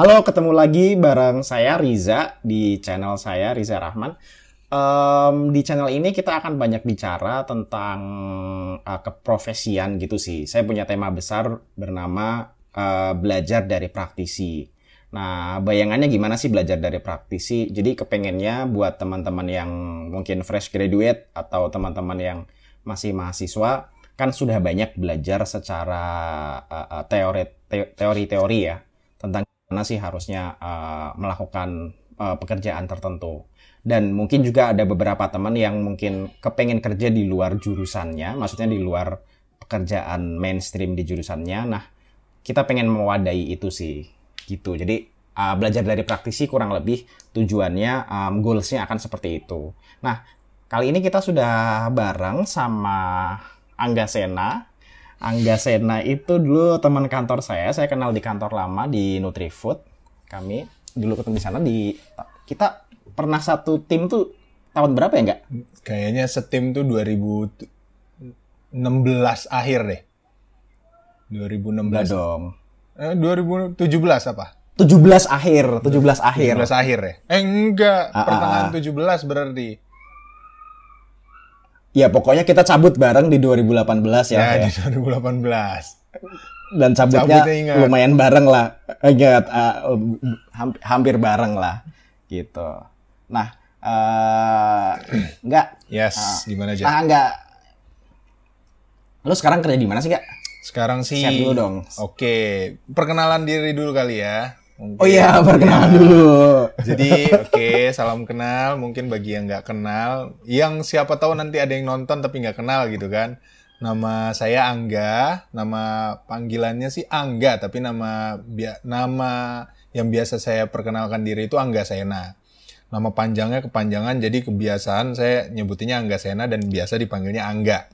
Halo, ketemu lagi bareng saya Riza di channel saya Riza Rahman. Um, di channel ini kita akan banyak bicara tentang uh, keprofesian gitu sih. Saya punya tema besar bernama uh, belajar dari praktisi. Nah, bayangannya gimana sih belajar dari praktisi? Jadi kepengennya buat teman-teman yang mungkin fresh graduate atau teman-teman yang masih mahasiswa kan sudah banyak belajar secara uh, teori teori-teori ya tentang mana sih harusnya uh, melakukan uh, pekerjaan tertentu. Dan mungkin juga ada beberapa teman yang mungkin kepengen kerja di luar jurusannya, maksudnya di luar pekerjaan mainstream di jurusannya. Nah, kita pengen mewadahi itu sih, gitu. Jadi uh, belajar dari praktisi kurang lebih tujuannya, um, goalsnya akan seperti itu. Nah, kali ini kita sudah bareng sama Angga Sena. Angga Sena itu dulu teman kantor saya. Saya kenal di kantor lama di Nutrifood. Kami dulu ketemu di sana di kita pernah satu tim tuh tahun berapa ya enggak? Kayaknya setim tuh 2016 akhir deh. 2016. Enggak dong. Eh, 2017 apa? 17 akhir, 17 akhir. 17 akhir ya? Eh enggak, Ah, ah, pertengahan ah. 17 berarti. Ya pokoknya kita cabut bareng di 2018 ya. Ya, ya. di 2018. Dan cabutnya Cabutnya ingat. lumayan bareng lah. Ingat, uh, hampir, hampir bareng lah. Gitu. Nah, eh enggak. Yes, Ah. gimana aja? Ah, enggak. Lu sekarang kerja di mana sih, Kak? Sekarang sih. Share dulu dong. Oke, perkenalan diri dulu kali ya. Mungkin. Oh iya, perkenalan dulu. Jadi, oke, salam kenal. Mungkin bagi yang nggak kenal, yang siapa tahu nanti ada yang nonton tapi nggak kenal gitu kan. Nama saya Angga, nama panggilannya sih Angga, tapi nama nama yang biasa saya perkenalkan diri itu Angga Sena. Nama panjangnya kepanjangan, jadi kebiasaan saya nyebutinnya Angga Sena dan biasa dipanggilnya Angga.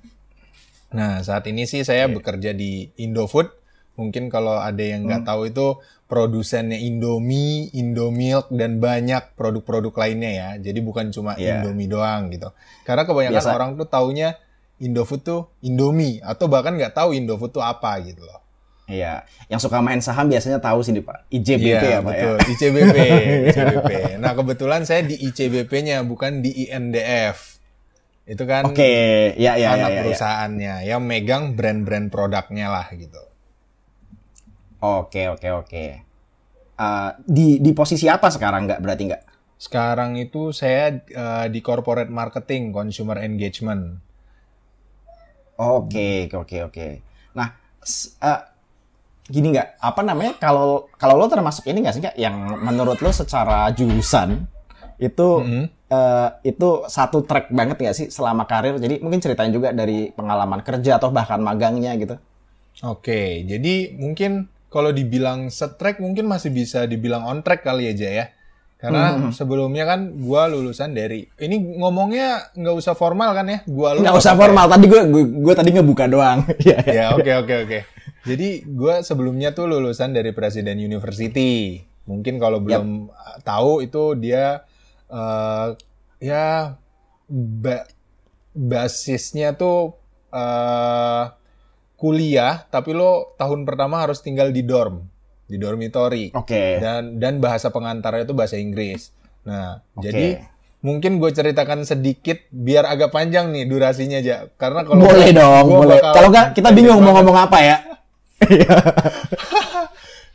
Nah, saat ini sih saya bekerja di Indofood. Mungkin kalau ada yang nggak tahu itu produsennya Indomie, Indomilk, dan banyak produk-produk lainnya ya. Jadi bukan cuma Iya. Indomie doang gitu. Karena kebanyakan Biasa. orang tuh taunya Indofood tuh Indomie atau bahkan nggak tahu Indofood tuh apa gitu loh. Iya, yang suka main saham biasanya tahu sih, Pak. IJBP ya, Pak ya. betul. ICBP, ICBP. Nah, kebetulan saya di ICBP-nya bukan di INDF. Itu kan Oke, ya ya ya anak ya. ya. perusahaannya yang megang brand-brand produknya lah gitu. Oke, oke, oke. Eh, di di posisi apa sekarang nggak berarti nggak? Sekarang itu saya eh, di corporate marketing, consumer engagement. Oke, oke, oke, oke. Nah, s- eh, gini nggak? Apa namanya? Kalau kalau lo termasuk ini nggak sih nggak? Yang menurut lo secara jurusan itu Mhm. eh, itu satu track banget nggak sih selama karir? Jadi mungkin ceritain juga dari pengalaman kerja atau bahkan magangnya gitu. Oke, jadi mungkin kalau dibilang set-track mungkin masih bisa dibilang on track kali aja ya. Karena Mhm. sebelumnya kan gua lulusan dari ini ngomongnya nggak usah formal kan ya? Gua Nggak usah ya? formal. Tadi gue gue, gue tadi ngebuka doang. Iya, iya. ya oke oke oke. Jadi gua sebelumnya tuh lulusan dari Presiden University. Mungkin kalau belum uh, tahu itu dia eh, ya ba- basisnya tuh eh kuliah, tapi lo tahun pertama harus tinggal di dorm, di dormitory. Oke. Dan dan bahasa pengantarnya itu bahasa Inggris. Nah, Oke. jadi mungkin gue ceritakan sedikit biar agak panjang nih durasinya aja. Karena kalau boleh gua- dong, gua boleh. Kalau nggak kita bingung mau ngomong apa ya.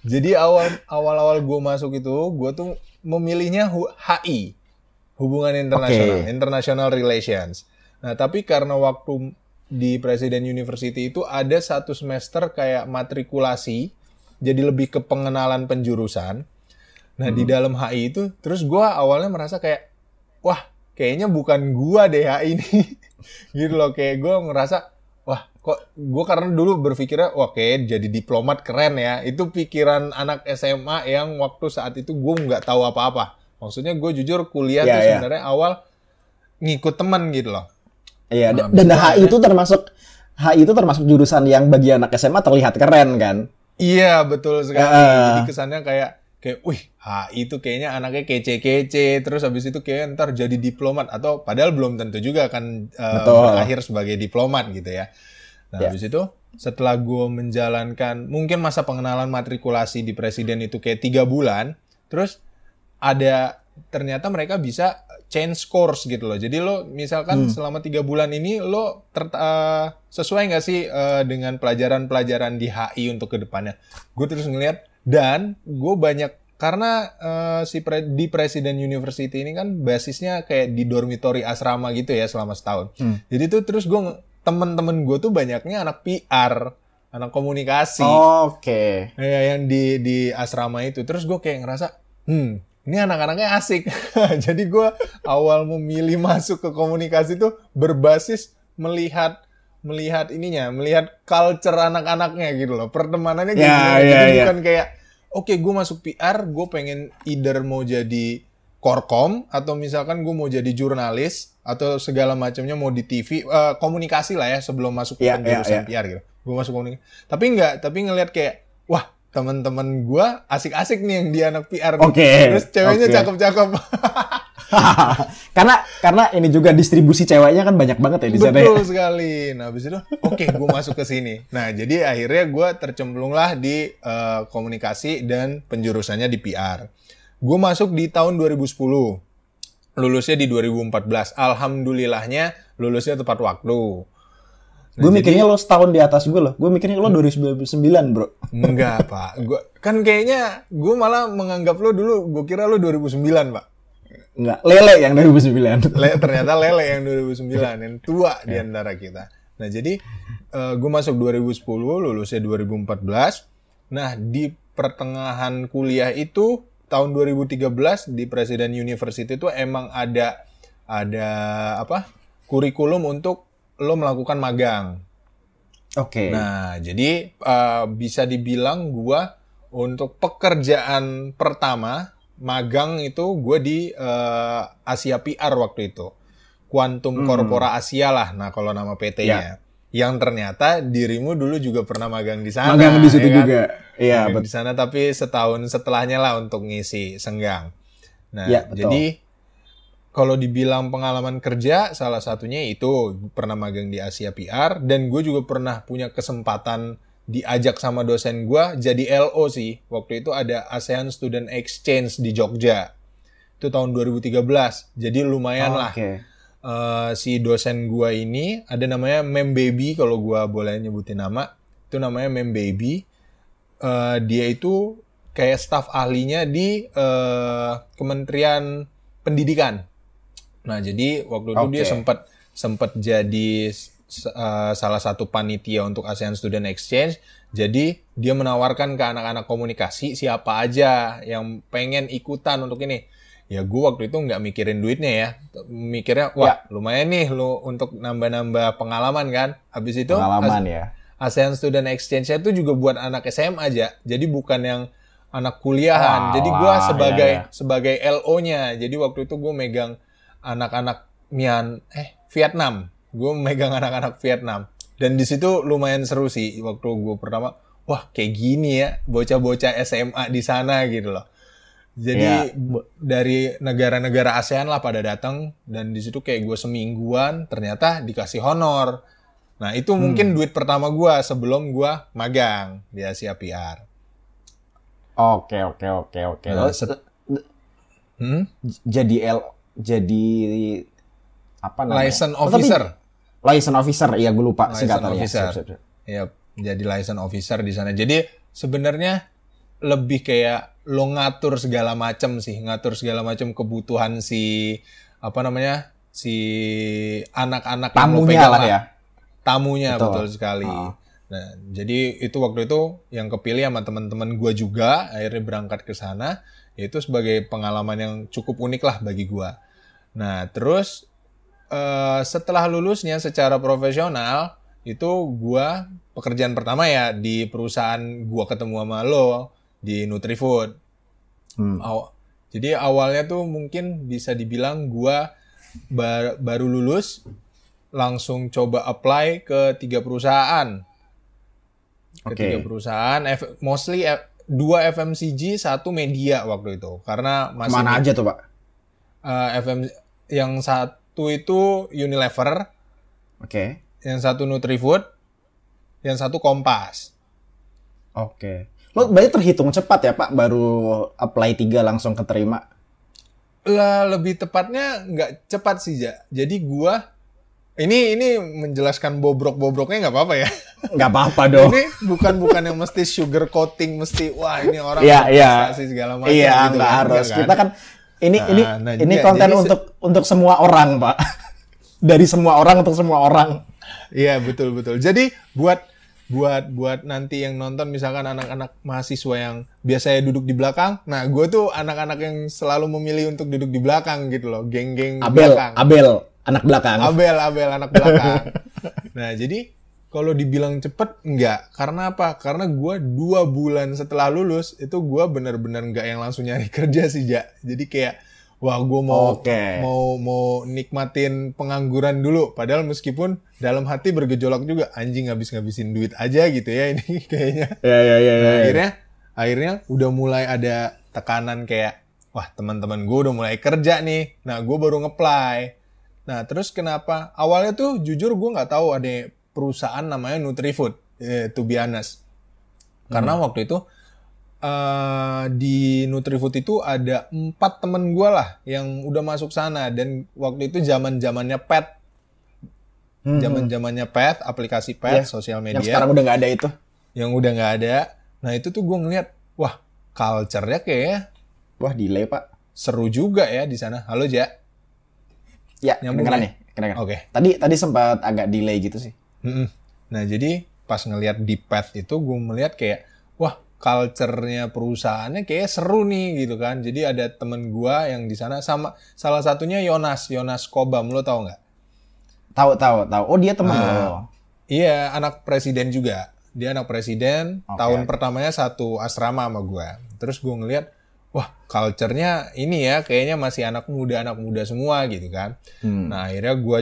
Jadi awal awal awal gue masuk itu, gue tuh memilihnya HI, hubungan internasional, Oke. international relations. Nah tapi karena waktu di Presiden University itu ada satu semester kayak matrikulasi, jadi lebih ke pengenalan penjurusan. Nah di dalam HI itu, terus gue awalnya merasa kayak, wah kayaknya bukan gua deh HI ini, gitu loh kayak gue ngerasa wah kok gue karena dulu berpikirnya wah kayak jadi diplomat keren ya. Itu pikiran anak SMA yang waktu saat itu gue nggak tahu apa-apa. Maksudnya gue jujur kuliah Iya, tuh iya. sebenarnya awal ngikut teman gitu loh Iya, Nah, dan HI itu termasuk HI itu termasuk jurusan yang bagi anak SMA terlihat keren kan? iya betul sekali Ah. jadi kesannya kayak kayak wih HI itu kayaknya anaknya kece-kece terus habis itu kayak ntar jadi diplomat atau padahal belum tentu juga akan eh, Betul. berakhir sebagai diplomat gitu ya nah Ya. habis itu setelah gue menjalankan mungkin masa pengenalan matrikulasi di presiden itu kayak tiga bulan, terus ada ternyata mereka bisa change course gitu loh. Jadi lo misalkan hmm. selama tiga bulan ini lo ter, uh, sesuai nggak sih uh, dengan pelajaran-pelajaran di HI untuk ke depannya? Gue terus ngeliat dan gue banyak karena uh, si pre, di Presiden University ini kan basisnya kayak di dormitory asrama gitu ya selama setahun. Hmm. Jadi tuh terus gue temen-temen gue tuh banyaknya anak PR, anak komunikasi. Oh, Oke. Okay. Ya yang di di asrama itu. Terus gue kayak ngerasa, hmm ini anak-anaknya asik. Jadi gue awal memilih masuk ke komunikasi itu berbasis melihat melihat ininya, melihat culture anak-anaknya gitu loh, pertemanannya gitu. Yeah, yeah, Jadi yeah. bukan kayak, oke okay, gue masuk PR, gue pengen either mau jadi korkom atau misalkan gue mau jadi jurnalis atau segala macamnya mau di TV uh, eh, komunikasi lah ya sebelum masuk ke yeah, yeah, yeah. PR gitu. Gue masuk komunikasi. Tapi enggak, tapi ngelihat kayak teman-teman gue asik-asik nih yang dia anak PR Oke. Okay. Terus ceweknya okay. cakep-cakep. karena karena ini juga distribusi ceweknya kan banyak banget ya di sana. Ya. Betul sekali. Nah, habis itu oke, okay, gue masuk ke sini. Nah, jadi akhirnya gue tercemplung lah di uh, komunikasi dan penjurusannya di PR. Gue masuk di tahun 2010. Lulusnya di 2014. Alhamdulillahnya lulusnya tepat waktu. Nah, gue mikirnya lo setahun di atas gue loh. Gue mikirnya lo 2009 bro. Enggak pak. Gue kan kayaknya gue malah menganggap lo dulu. Gue kira lo 2009 pak. Enggak. Lele yang 2009. Le, ternyata Lele yang 2009 yang tua di iya. antara kita. Nah jadi uh, gue masuk 2010, lulusnya 2014. Nah di pertengahan kuliah itu tahun 2013 di Presiden University itu emang ada ada apa kurikulum untuk lo melakukan magang. Oke. Okay. Nah, jadi uh, bisa dibilang gua untuk pekerjaan pertama magang itu gue di uh, Asia PR waktu itu. Quantum hmm. Corpora Asia lah. Nah, kalau nama PT-nya. Ya. Yang ternyata dirimu dulu juga pernah magang di sana. Magang di situ ya kan? juga. Iya, Di sana tapi setahun setelahnya lah untuk ngisi senggang. Nah, ya, jadi kalau dibilang pengalaman kerja, salah satunya itu pernah magang di Asia PR dan gue juga pernah punya kesempatan diajak sama dosen gue jadi LO sih. Waktu itu ada ASEAN Student Exchange di Jogja. Itu tahun 2013. Jadi lumayan oh, lah. Okay. Uh, eh, si dosen gue ini ada namanya Mem Baby kalau gue boleh nyebutin nama. Itu namanya Mem Baby. Uh, dia itu kayak staf ahlinya di uh, Kementerian Pendidikan Nah, jadi waktu itu okay. dia sempat sempat jadi uh, salah satu panitia untuk ASEAN Student Exchange. Jadi dia menawarkan ke anak-anak komunikasi siapa aja yang pengen ikutan untuk ini. Ya gue waktu itu nggak mikirin duitnya ya, mikirnya wah ya. lumayan nih lo untuk nambah-nambah pengalaman kan. Habis itu pengalaman ya. ASEAN Student Exchange itu juga buat anak SMA aja, jadi bukan yang anak kuliahan. Oh, jadi gue sebagai ya, ya. sebagai LO-nya. Jadi waktu itu gue megang anak-anak Mian eh Vietnam gue megang anak-anak Vietnam dan di situ lumayan seru sih waktu gue pertama wah kayak gini ya bocah-bocah SMA di sana gitu loh jadi ya. dari negara-negara ASEAN lah pada datang dan di situ kayak gue semingguan ternyata dikasih honor nah itu hmm. mungkin duit pertama gue sebelum gue magang di Asia PR oke oke oke oke nah, hmm? jadi L jadi apa namanya? License officer. Oh, tapi, license officer, iya gue lupa singkatannya. Officer. Iya, jadi license officer di sana. Jadi sebenarnya lebih kayak lo ngatur segala macam sih, ngatur segala macam kebutuhan si apa namanya? si anak-anak tamunya lah ya. Tamunya betul, betul sekali. Oh. Nah, jadi itu waktu itu yang kepilih sama teman-teman gue juga akhirnya berangkat ke sana itu sebagai pengalaman yang cukup unik lah bagi gue. Nah, terus uh, setelah lulusnya secara profesional itu gue pekerjaan pertama ya di perusahaan gue ketemu sama lo di Nutrifood. Hmm. Aw jadi awalnya tuh mungkin bisa dibilang gue bar baru lulus langsung coba apply ke tiga perusahaan. Ke okay. tiga perusahaan, mostly dua FMCG, satu media waktu itu. Karena masih mana aja tuh, Pak? Uh, eh, FM yang satu itu Unilever. Oke. Okay. Yang satu Nutrifood. yang satu Kompas. Oke. Lo berarti terhitung cepat ya Pak, baru apply tiga langsung keterima? Lah lebih tepatnya nggak cepat sih, Ja. Jadi gua ini ini menjelaskan bobrok-bobroknya nggak apa-apa ya. Nggak apa-apa dong. ini bukan bukan yang mesti sugar coating, mesti wah ini orang Iya, iya. berprestasi segala macam Iya, gitu nggak kan. harus. Nggak Kita kan ini Nah, ini nah, ini iya, konten jadi se- untuk untuk semua orang, Pak. Dari semua orang untuk semua orang. Iya betul betul. Jadi buat buat buat nanti yang nonton misalkan anak-anak mahasiswa yang biasanya duduk di belakang, nah gue tuh anak-anak yang selalu memilih untuk duduk di belakang gitu loh, geng-geng Abel, belakang. Abel, anak belakang. Abel, Abel anak belakang. nah jadi kalau dibilang cepet enggak, karena apa? Karena gue dua bulan setelah lulus itu gue bener-bener nggak yang langsung nyari kerja sih ja. Jadi kayak wah gue mau Oke. mau mau nikmatin pengangguran dulu. Padahal meskipun dalam hati bergejolak juga anjing habis ngabisin duit aja gitu ya ini kayaknya. Ya, ya, ya, ya. Nah, akhirnya akhirnya udah mulai ada tekanan kayak wah teman-teman gue udah mulai kerja nih nah gue baru ngeplay nah terus kenapa awalnya tuh jujur gue nggak tahu ada perusahaan namanya Nutrifood eh, to be honest karena waktu itu eh, di Nutrifood itu ada empat temen gue lah yang udah masuk sana dan waktu itu zaman zamannya pet Hmm, zaman zamannya pet aplikasi pet Iya. sosial Yang media sekarang udah nggak ada itu. yang udah nggak ada. Nah itu tuh gue ngeliat, wah culture-nya kayaknya Wah, delay, Pak. seru juga ya di sana. Halo Ja. Ya, kedengeran ya? nih. Kedengeran. Oke. Tadi tadi sempat agak delay gitu sih. Mm-mm. Nah jadi pas ngeliat di Path itu gue melihat kayak, wah culture-nya perusahaannya kayak seru nih gitu kan. Jadi ada temen gue yang di sana sama salah satunya Yonas, Yonas Kobam lo tau nggak? Tahu, tahu, tahu. Oh, dia teman Ah. lo. Iya anak presiden juga. Dia anak presiden. Oke, tahun pertamanya satu asrama sama gue. Terus gue ngeliat, wah culture-nya ini ya kayaknya masih anak muda anak muda semua gitu kan. Hmm. Nah akhirnya gue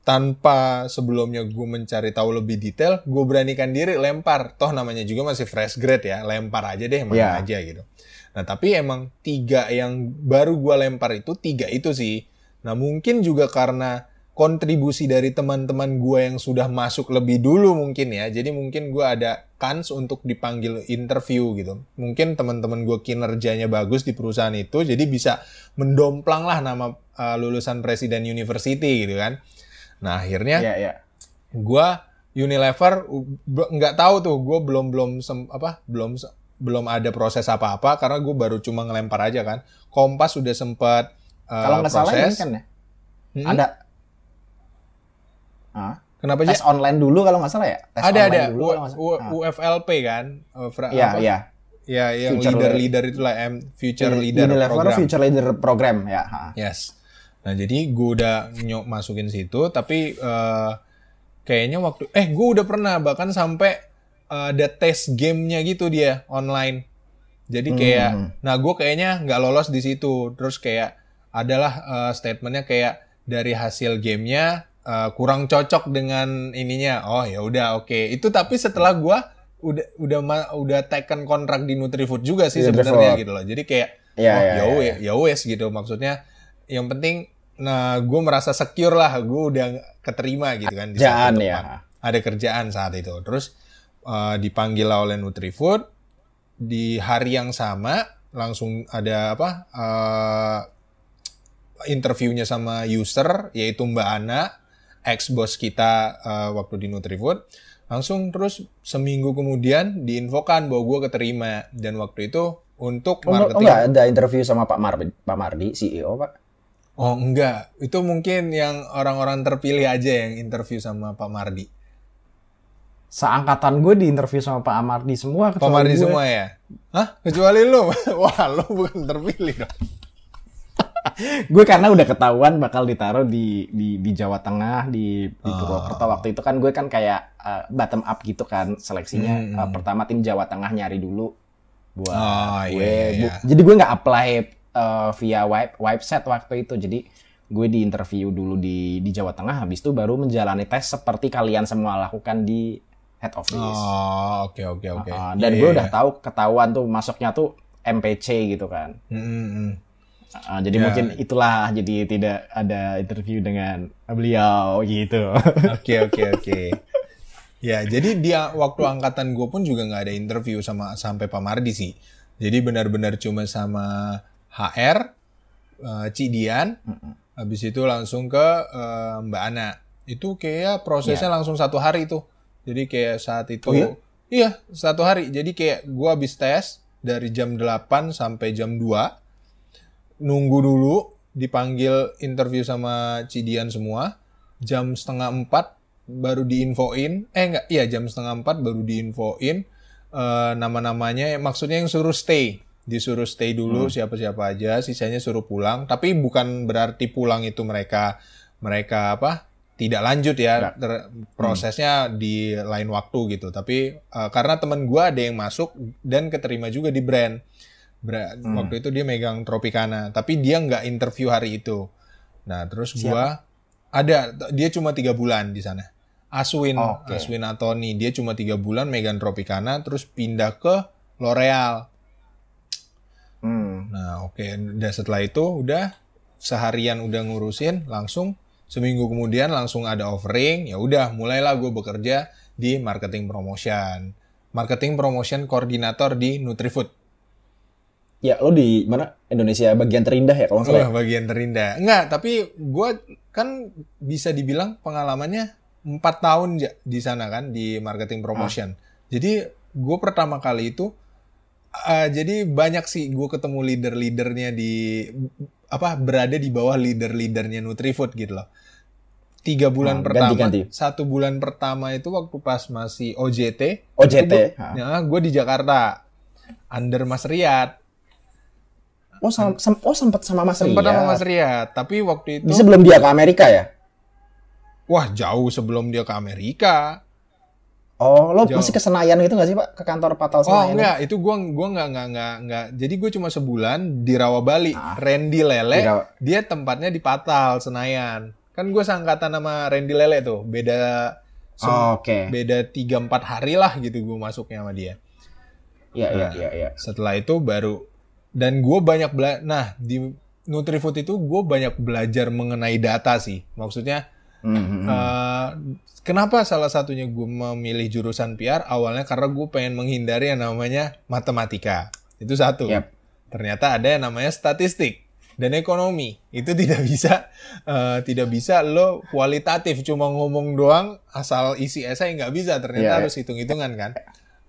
tanpa sebelumnya gue mencari tahu lebih detail, gue beranikan diri lempar. Toh namanya juga masih fresh grade ya, lempar aja deh Ya. mana aja gitu. Nah tapi emang tiga yang baru gue lempar itu tiga itu sih. Nah mungkin juga karena kontribusi dari teman-teman gue yang sudah masuk lebih dulu mungkin ya. Jadi mungkin gue ada kans untuk dipanggil interview gitu. Mungkin teman-teman gue kinerjanya bagus di perusahaan itu, jadi bisa mendomplang lah nama uh, lulusan Presiden University gitu kan. Nah akhirnya Iya, iya. gue Unilever nggak tahu tuh gue belum belum sem- apa belum belum ada proses apa-apa karena gue baru cuma ngelempar aja kan. Kompas sudah sempat uh, Kalau nggak salah ini kan ya. Mm-mm. Ada Ah, Kenapa tes online dulu kalau nggak salah ya? Tes ada ada dulu U-. U- Ah. UFLP kan fra- Iya, apa? iya. ya yang Future leader le- leader itulah M future leader Unilever program Future Leader Program ya. ha. yes nah jadi gue udah nyok masukin situ tapi eh, kayaknya waktu eh gue udah pernah bahkan sampai eh, ada tes gamenya gitu dia online. Jadi kayak Hmm. nah gue kayaknya nggak lolos di situ. Terus kayak adalah eh, statementnya kayak dari hasil gamenya eh, kurang cocok dengan ininya. Oh ya udah oke. Itu tapi setelah gue udah udah ma- udah taken kontrak di Nutrifood juga sih Di sebenarnya gitu loh. Jadi kayak Iya, oh iya, ya iya, wes ya wes gitu. Maksudnya yang penting nah gue merasa secure lah gue udah keterima gitu kan di Kerjaan ya. ada kerjaan saat itu. Terus eh, dipanggil lah oleh Nutrifood di hari yang sama langsung ada apa eh, interviewnya sama user yaitu Mbak Ana ex bos kita eh, waktu di Nutrifood langsung terus seminggu kemudian diinfokan bahwa gue keterima. Dan waktu itu untuk Oh, nggak- oh, marketing nggak ada interview sama Pak Mardi, Pak Mardi CEO Pak. Oh enggak, itu mungkin yang orang-orang terpilih aja yang interview sama Pak Mardi. Seangkatan gue di interview sama Pak Amardi semua. Pak Mardi gue. semua ya? Hah? Kecuali lu? Wah, lu bukan terpilih dong. gue karena udah ketahuan bakal ditaruh di di di Jawa Tengah di di Ah. Purwokerto waktu itu kan gue kan kayak uh, bottom up gitu kan seleksinya Hmm, Uh, pertama tim Jawa Tengah nyari dulu buat Oh, gue iya, iya, Bu- iya. jadi gue nggak apply uh, via web website waktu itu jadi gue di interview dulu di di Jawa Tengah habis itu baru menjalani tes seperti kalian semua lakukan di head office Oh, oke oke oke. Uh, dan Iya, gue iya, udah iya. tahu ketahuan tuh masuknya tuh MPC gitu kan Hmm, hmm. Uh, jadi Ya. mungkin itulah jadi tidak ada interview dengan beliau gitu. Oke oke oke. Ya, jadi dia waktu angkatan gue pun juga nggak ada interview sama sampai Pak Mardi sih. Jadi benar-benar cuma sama HR, uh, Cidian, habis itu langsung ke uh, Mbak Ana. Itu kayak prosesnya Ya. langsung satu hari tuh. Jadi kayak saat itu, Oh iya? iya satu hari. Jadi kayak gue habis tes dari jam 8 sampai jam 2 nunggu dulu dipanggil interview sama Cidian semua jam setengah empat baru diinfoin eh enggak iya jam setengah empat baru diinfoin eh, nama-namanya maksudnya yang suruh stay disuruh stay dulu siapa-siapa aja sisanya suruh pulang tapi bukan berarti pulang itu mereka mereka apa tidak lanjut ya ter- prosesnya di lain waktu gitu tapi eh, karena temen gua ada yang masuk dan keterima juga di brand Bra- Waktu itu dia megang Tropicana, tapi dia nggak interview hari itu. Nah, terus gua ada dia cuma tiga bulan di sana. Aswin, Oke. Aswin Antoni, dia cuma tiga bulan megang Tropicana, terus pindah ke L'Oreal. Hmm. Nah, oke, udah setelah itu udah seharian udah ngurusin, langsung seminggu kemudian langsung ada offering, ya udah mulailah gue bekerja di marketing promotion. Marketing promotion koordinator di Nutrifood. Ya, lo di mana? Indonesia bagian terindah ya kalau salah. Wah, bagian terindah. Enggak, tapi gue kan bisa dibilang pengalamannya empat tahun ja- di sana kan di marketing promotion. Jadi gue pertama kali itu, eh, jadi banyak sih gue ketemu leader-leadernya di apa berada di bawah leader-leadernya Nutrifood gitu loh. Tiga bulan Ah, pertama, ganti-ganti. satu bulan pertama itu waktu pas masih OJT. OJT, itu gua- ah. Ya, gue di Jakarta, under Mas Riyad. Oh, sam- sem- oh sempat sama Mas Sempat sama Riyad. Mas Riyad, tapi waktu itu Ini sebelum dia ke Amerika ya? Wah jauh sebelum dia ke Amerika. Oh, lo Jauh. masih ke Senayan gitu nggak sih, Pak? Ke kantor Patal Oh Senayan? enggak, itu gua gua enggak enggak enggak enggak. Jadi gue cuma sebulan di Rawa Bali. Ah. Randy Lele, Di Rawa- dia tempatnya di Patal Senayan. Kan gue sangkatan sama Randy Lele tuh, beda Oh, Oke. beda 3 4 hari lah gitu gue masuknya sama dia. Iya, iya, Nah. iya, iya. Setelah itu baru dan gue banyak bela nah di Nutrifood itu gue banyak belajar mengenai data sih. Maksudnya Hmm, hmm, hmm. Eh, kenapa salah satunya gue memilih jurusan PR? Awalnya karena gue pengen menghindari yang namanya matematika. Itu satu. Yap. Ternyata ada yang namanya statistik dan ekonomi. Itu tidak bisa eh, tidak bisa lo kualitatif cuma ngomong doang asal isi esai nggak bisa. Ternyata Iya, harus hitung-hitungan kan.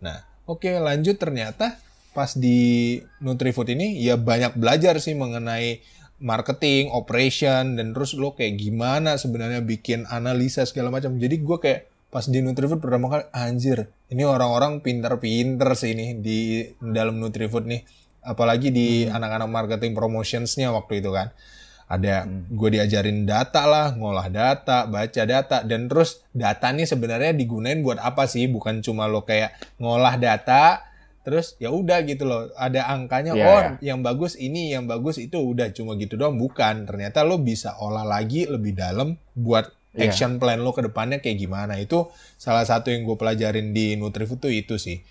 Nah, oke lanjut ternyata pas di Nutrifood ini ya banyak belajar sih mengenai marketing, operation, dan terus lo kayak gimana sebenarnya bikin analisa segala macam. Jadi gue kayak pas di Nutrifood pertama kali anjir, ini orang-orang pinter-pinter sih ini di dalam Nutrifood nih. Apalagi di anak-anak marketing promotionsnya waktu itu kan. Ada gue diajarin data lah, ngolah data, baca data, dan terus data nih sebenarnya digunain buat apa sih? Bukan cuma lo kayak ngolah data, terus ya udah gitu loh. Ada angkanya, Iya, oh iya. yang bagus ini, yang bagus itu udah cuma gitu doang. Bukan, ternyata lo bisa olah lagi lebih dalam buat Iya. action plan lo ke depannya kayak gimana. Itu salah satu yang gue pelajarin di Nutrifood tuh itu sih.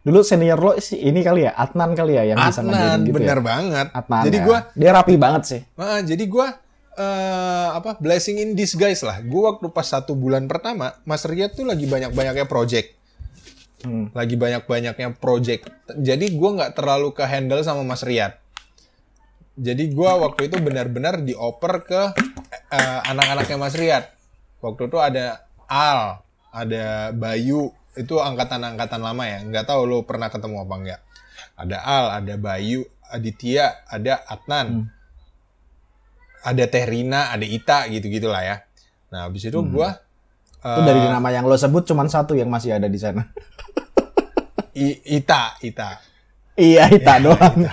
Dulu senior lo sih ini kali ya, Adnan kali ya yang bisa Adnan, ngajarin gitu bener ya. banget. Adnan. Jadi ya. gue dia rapi banget sih. Ah, jadi gua eh, apa blessing in disguise lah. Gua waktu pas satu bulan pertama, Mas Riyad tuh lagi banyak-banyaknya project, Hmm. lagi banyak-banyaknya project. Jadi gua nggak terlalu ke handle sama Mas Riyad. Jadi gua waktu itu benar-benar dioper ke eh, anak-anaknya Mas Riyad. Waktu itu ada Al, ada Bayu, itu angkatan-angkatan lama ya. Nggak tahu lo pernah ketemu apa enggak. Ada Al, ada Bayu, Aditya, ada Adnan ada Teh Rina, ada Ita gitu-gitulah ya. Nah, habis itu gua Itu dari nama yang lo sebut cuma satu yang masih ada di sana. I- Ita, Ita. iya, Ita doang.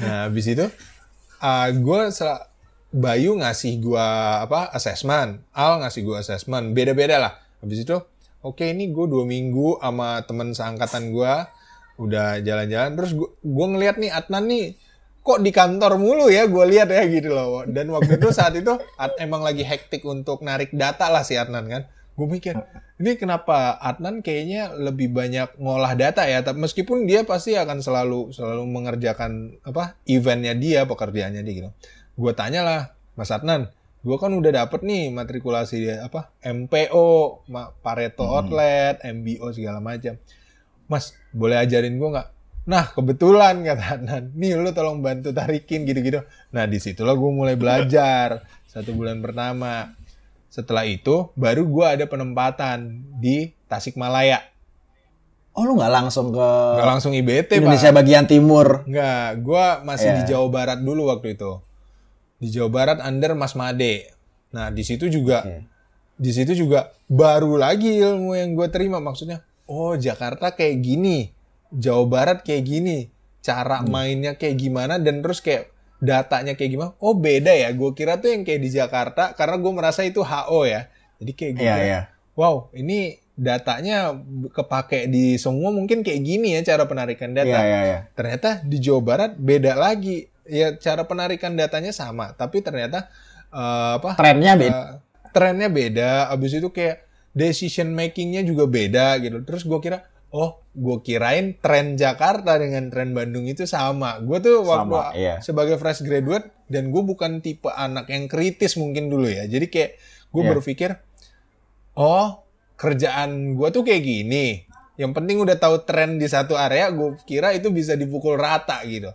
Nah, habis itu eh gua sel- Bayu ngasih gua apa assessment, Al ngasih gua assessment, beda-beda lah. Habis itu, oke ini gue dua minggu sama temen seangkatan gua udah jalan-jalan, terus gua, gua ngeliat nih Adnan nih kok di kantor mulu ya gue lihat ya gitu loh dan waktu itu saat itu emang lagi hektik untuk narik data lah si Adnan kan gue mikir ini kenapa Adnan kayaknya lebih banyak ngolah data ya tapi meskipun dia pasti akan selalu selalu mengerjakan apa eventnya dia pekerjaannya dia gitu gue tanya lah Mas Adnan gue kan udah dapet nih matrikulasi dia apa MPO, Pareto Hmm. Outlet, MBO segala macam. Mas, boleh ajarin gue nggak? Nah, kebetulan kata Adnan, nih lu tolong bantu tarikin gitu-gitu. Nah, di situlah gue mulai belajar satu bulan pertama. Setelah itu, baru gue ada penempatan di Tasikmalaya. Oh lu nggak langsung ke Nggak langsung IBT, Indonesia Pak. bagian timur? Nggak, gue masih di Iya. Jawa Barat dulu waktu itu. Di Jawa Barat under Mas Made. Nah, di situ juga Oke. di situ juga baru lagi ilmu yang gue terima maksudnya oh Jakarta kayak gini Jawa Barat kayak gini cara mainnya kayak gimana dan terus kayak datanya kayak gimana oh beda ya gue kira tuh yang kayak di Jakarta karena gue merasa itu HO ya jadi kayak gue kira, iya. wow ini datanya kepake di semua mungkin kayak gini ya cara penarikan data Iya iya iya. ternyata di Jawa Barat beda lagi ya cara penarikan datanya sama tapi ternyata eh, apa Trennya beda. Uh, trennya beda, abis itu kayak decision makingnya juga beda gitu. Terus gue kira, oh, gue kirain tren Jakarta dengan tren Bandung itu sama. Gue tuh waktu Sama, iya. sebagai fresh graduate dan gue bukan tipe anak yang kritis mungkin dulu ya. Jadi kayak gue Iya. berpikir, oh, kerjaan gue tuh kayak gini. Yang penting udah tahu tren di satu area, gue kira itu bisa dipukul rata gitu.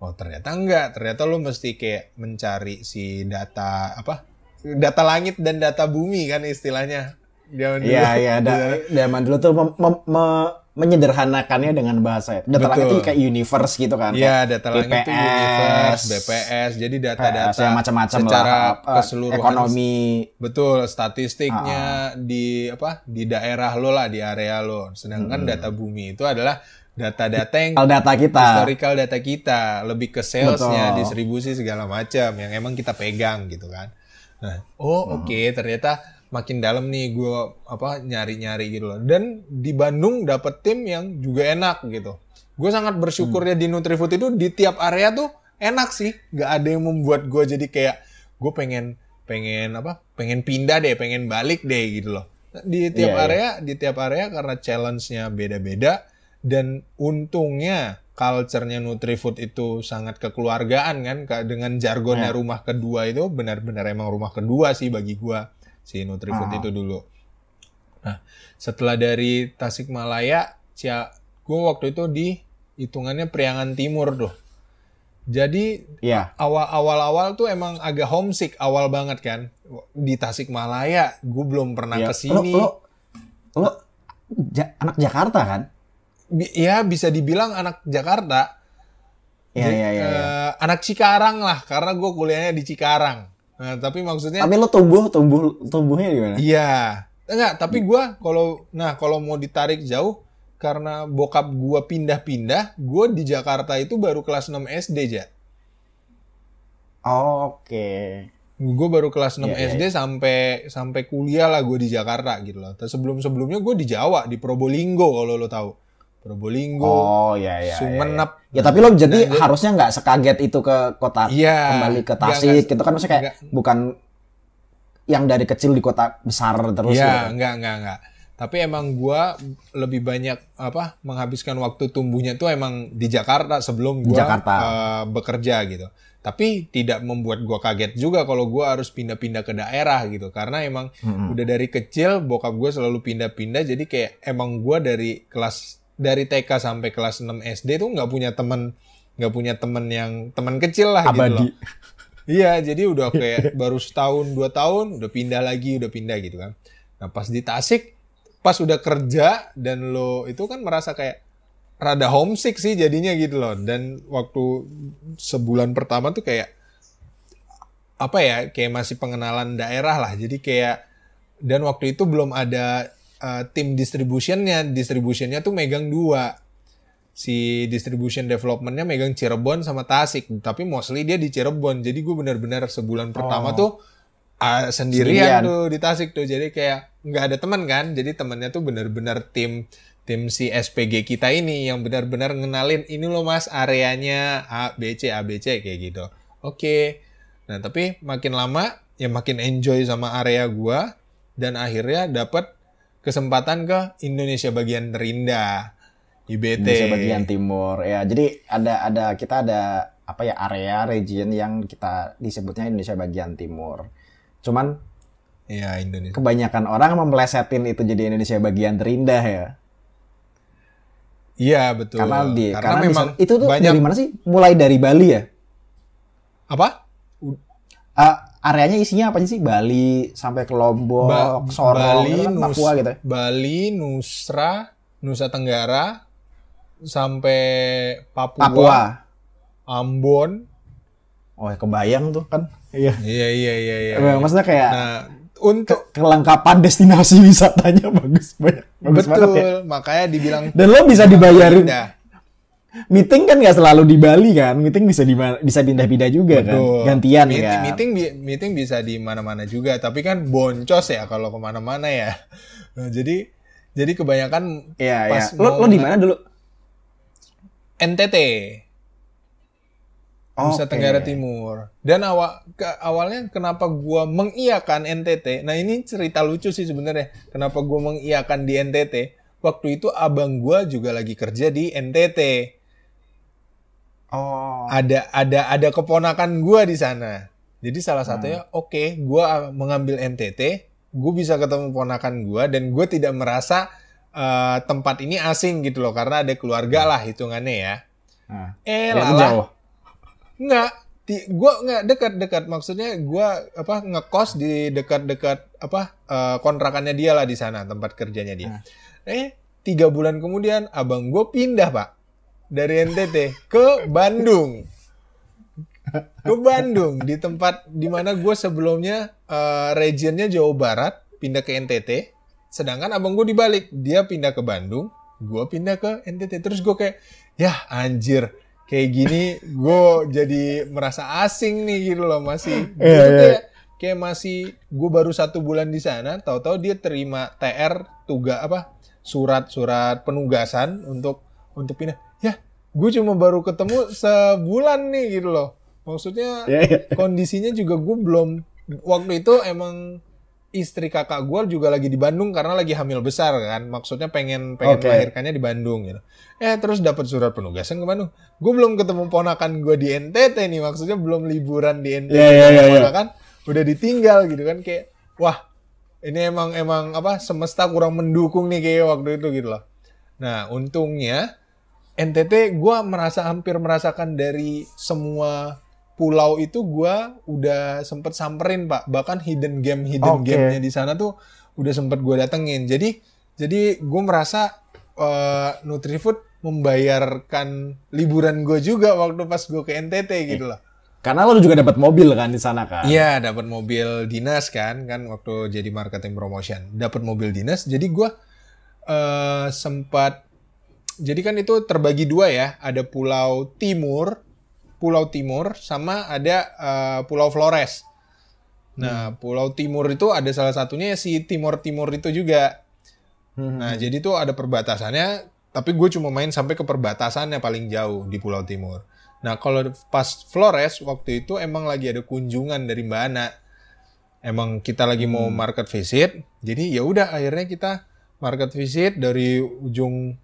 Oh ternyata enggak, ternyata lo mesti kayak mencari si data apa? Data langit dan data bumi kan istilahnya. Zaman dulu. Iya iya. Da, zaman dulu tuh mem- mem- me- menyederhanakannya dengan bahasa. Data langit itu kayak universe gitu kan. Iya, data langit itu universe, BPS. Jadi data-data yang macam-macam secara lah. eh, keseluruhan ekonomi. Betul, statistiknya Ah, di apa? Di daerah lo lah, di area lo. Sedangkan data bumi itu adalah data-data yang data kita. historical data kita, lebih ke salesnya, Betul. distribusi segala macam yang emang kita pegang gitu kan. Nah, oh oke ternyata makin dalam nih gue apa nyari-nyari gitu loh. Dan di Bandung dapet tim yang juga enak gitu. Gue sangat bersyukur ya di Nutrifood itu di tiap area tuh enak sih, nggak ada yang membuat gue jadi kayak gue pengen pengen apa pengen pindah deh, pengen balik deh gitu loh. Di tiap Iya, iya. area, di tiap area karena challenge-nya beda-beda dan untungnya culture-nya Nutrifood itu sangat kekeluargaan kan Ka- dengan jargonnya Ya. rumah kedua itu benar-benar emang rumah kedua sih bagi gua si Nutrifood Ah. itu dulu. Nah, setelah dari Tasikmalaya, Cia, gua waktu itu di hitungannya Priangan Timur tuh. Jadi Iya. awal-awal-awal tuh emang agak homesick awal banget kan di Tasikmalaya. Gue belum pernah Iya. ke sini. Lo, lo, lo Ja- anak Jakarta kan? Bi- ya bisa dibilang anak Jakarta. Iya Jadi, iya iya. iya. eh, anak Cikarang lah, karena gue kuliahnya di Cikarang. Nah, tapi maksudnya, Tapi lo tumbuh tumbuh tumbuhnya di mana? iya, enggak. Tapi gue kalau, nah kalau mau ditarik jauh, karena bokap gue pindah-pindah, gue di Jakarta itu baru kelas 6 SD ya. Oh, Oke. Gue baru kelas 6 Iya, iya, SD sampai sampai kuliah lah gue di Jakarta gitu loh. Terus sebelum-sebelumnya gue di Jawa, di Probolinggo kalau lo tahu. Probolinggo, Oh iya iya. iya, Sumenep. iya. Ya tapi lo jadi Nah, harusnya nggak sekaget itu ke kota Iya. kembali ke Tasik gitu kan maksudnya kayak nggak- bukan yang dari kecil di kota besar terus gitu. Iya, enggak, enggak, enggak. Tapi emang gua lebih banyak apa menghabiskan waktu tumbuhnya tuh emang di Jakarta sebelum gua Jakarta. eh, bekerja gitu. Tapi tidak membuat gua kaget juga kalau gua harus pindah-pindah ke daerah gitu. Karena emang Mm-mm. udah dari kecil bokap gua selalu pindah-pindah jadi kayak emang gua dari kelas dari TK sampai kelas 6 SD tuh nggak punya teman nggak punya teman yang teman kecil lah gitu Abadi. loh. Iya, jadi udah kayak baru setahun dua tahun udah pindah lagi, udah pindah gitu kan. Nah pas di Tasik, pas udah kerja dan lo itu kan merasa kayak rada homesick sih jadinya gitu loh. Dan waktu sebulan pertama tuh kayak apa ya, kayak masih pengenalan daerah lah. Jadi kayak dan waktu itu belum ada uh, tim distributionnya, distributionnya tuh megang dua. Si distribution developmentnya megang Cirebon sama Tasik. Tapi mostly dia di Cirebon. Jadi gue benar-benar sebulan pertama Oh. tuh ah, sendirian, Sendirian. tuh di Tasik tuh. Jadi kayak nggak ada teman kan. Jadi temannya tuh benar-benar tim tim si SPG kita ini yang benar-benar ngenalin ini loh mas areanya A B C A B C kayak gitu. Oke. Nah tapi makin lama ya makin enjoy sama area gua. Dan akhirnya dapat kesempatan ke Indonesia bagian terindah IBT Indonesia bagian timur ya jadi ada ada kita ada apa ya area region yang kita disebutnya Indonesia bagian timur Cuman Iya, Indonesia. kebanyakan orang memelesetin itu jadi Indonesia bagian terindah ya. Iya, betul. Karena di Karena karena di memang sana- itu tuh banyak dari mana sih? Mulai dari Bali ya. apa? Eh, areanya isinya apa sih? Bali sampai ke Lombok, Ba- Sorong, Bali, itu kan Nus- Papua gitu. ya. Bali, Nusra, Nusa Tenggara, sampai Papua, Papua. Ambon. Oh, ya kebayang tuh kan. Iya. Iya, iya, iya, iya. Eh, Maksudnya kayak Nah, untuk kelengkapan destinasi wisatanya bagus banyak. Bagus betul, banget ya. makanya dibilang Dan lo bisa dibayarin. indah. Meeting kan nggak selalu di Bali kan. Meeting bisa di bisa pindah-pindah juga kan. Betul. Gantian meeting, kan. Meeting meeting bisa di mana-mana juga, tapi kan boncos ya kalau ke mana-mana ya. Nah, jadi jadi kebanyakan Iya, iya. pas Lo lo mau di mana dulu? NTT, Nusa Oke. Tenggara Timur. Dan awal ke, awalnya kenapa gua mengiyakan NTT? Nah ini cerita lucu sih sebenarnya. Kenapa gua mengiyakan di NTT? Waktu itu abang gua juga lagi kerja di NTT. Oh. ada ada ada keponakan gua di sana. Jadi salah satunya Hmm. oke, gua mengambil NTT, gue bisa ketemu ponakan gua dan gue tidak merasa eh, tempat ini asing gitu loh karena ada keluarga lah hitungannya ya. Nah, Eh ya, jauh. nggak, gua nggak dekat-dekat maksudnya gua apa ngekos di dekat-dekat apa eh, kontrakannya dia lah di sana tempat kerjanya dia. Eh tiga bulan kemudian abang gue pindah pak dari NTT ke Bandung. Ke Bandung di tempat di mana gue sebelumnya eh, regionnya Jawa Barat pindah ke NTT sedangkan abang gue dibalik dia pindah ke Bandung gue pindah ke NTT terus gue kayak ya anjir kayak gini gue jadi merasa asing nih gitu loh masih. Iya, tuh iya. kayak kayak masih gue baru satu bulan di sana tahu-tahu dia terima TR tugas apa surat-surat penugasan untuk untuk pindah gue cuma baru ketemu sebulan nih gitu loh maksudnya Ya, ya. kondisinya juga gue belum waktu itu emang istri kakak gue juga lagi di Bandung karena lagi hamil besar kan maksudnya pengen pengen Oke. melahirkannya di Bandung gitu eh terus dapat surat penugasan ke Bandung gue belum ketemu ponakan gue di NTT nih maksudnya belum liburan di NTT Iya, iya, iya, iya. ponakan udah ditinggal gitu kan kayak wah ini emang emang apa semesta kurang mendukung nih kayak waktu itu gitu loh nah untungnya NTT gue merasa hampir merasakan dari semua pulau itu gua udah sempet samperin pak bahkan hidden game hidden Oke. gamenya di sana tuh udah sempet gue datengin jadi jadi gue merasa eh, Nutrifood membayarkan liburan gue juga waktu pas gue ke NTT gitu loh Karena lo juga dapat mobil kan di sana kan. Iya, dapat mobil dinas kan, kan waktu jadi marketing promotion, dapat mobil dinas. Jadi gua eh sempat, jadi kan itu terbagi dua ya, ada Pulau Timur, Pulau Timur, sama ada eh, Pulau Flores. Nah, Pulau Timur itu ada salah satunya si Timur Timur itu juga. Hmm. Nah, jadi tuh ada perbatasannya, tapi gue cuma main sampai ke perbatasannya paling jauh di Pulau Timur. Nah, kalau pas Flores waktu itu emang lagi ada kunjungan dari Mbak Ana. Emang kita lagi mau market visit, jadi ya udah akhirnya kita market visit dari ujung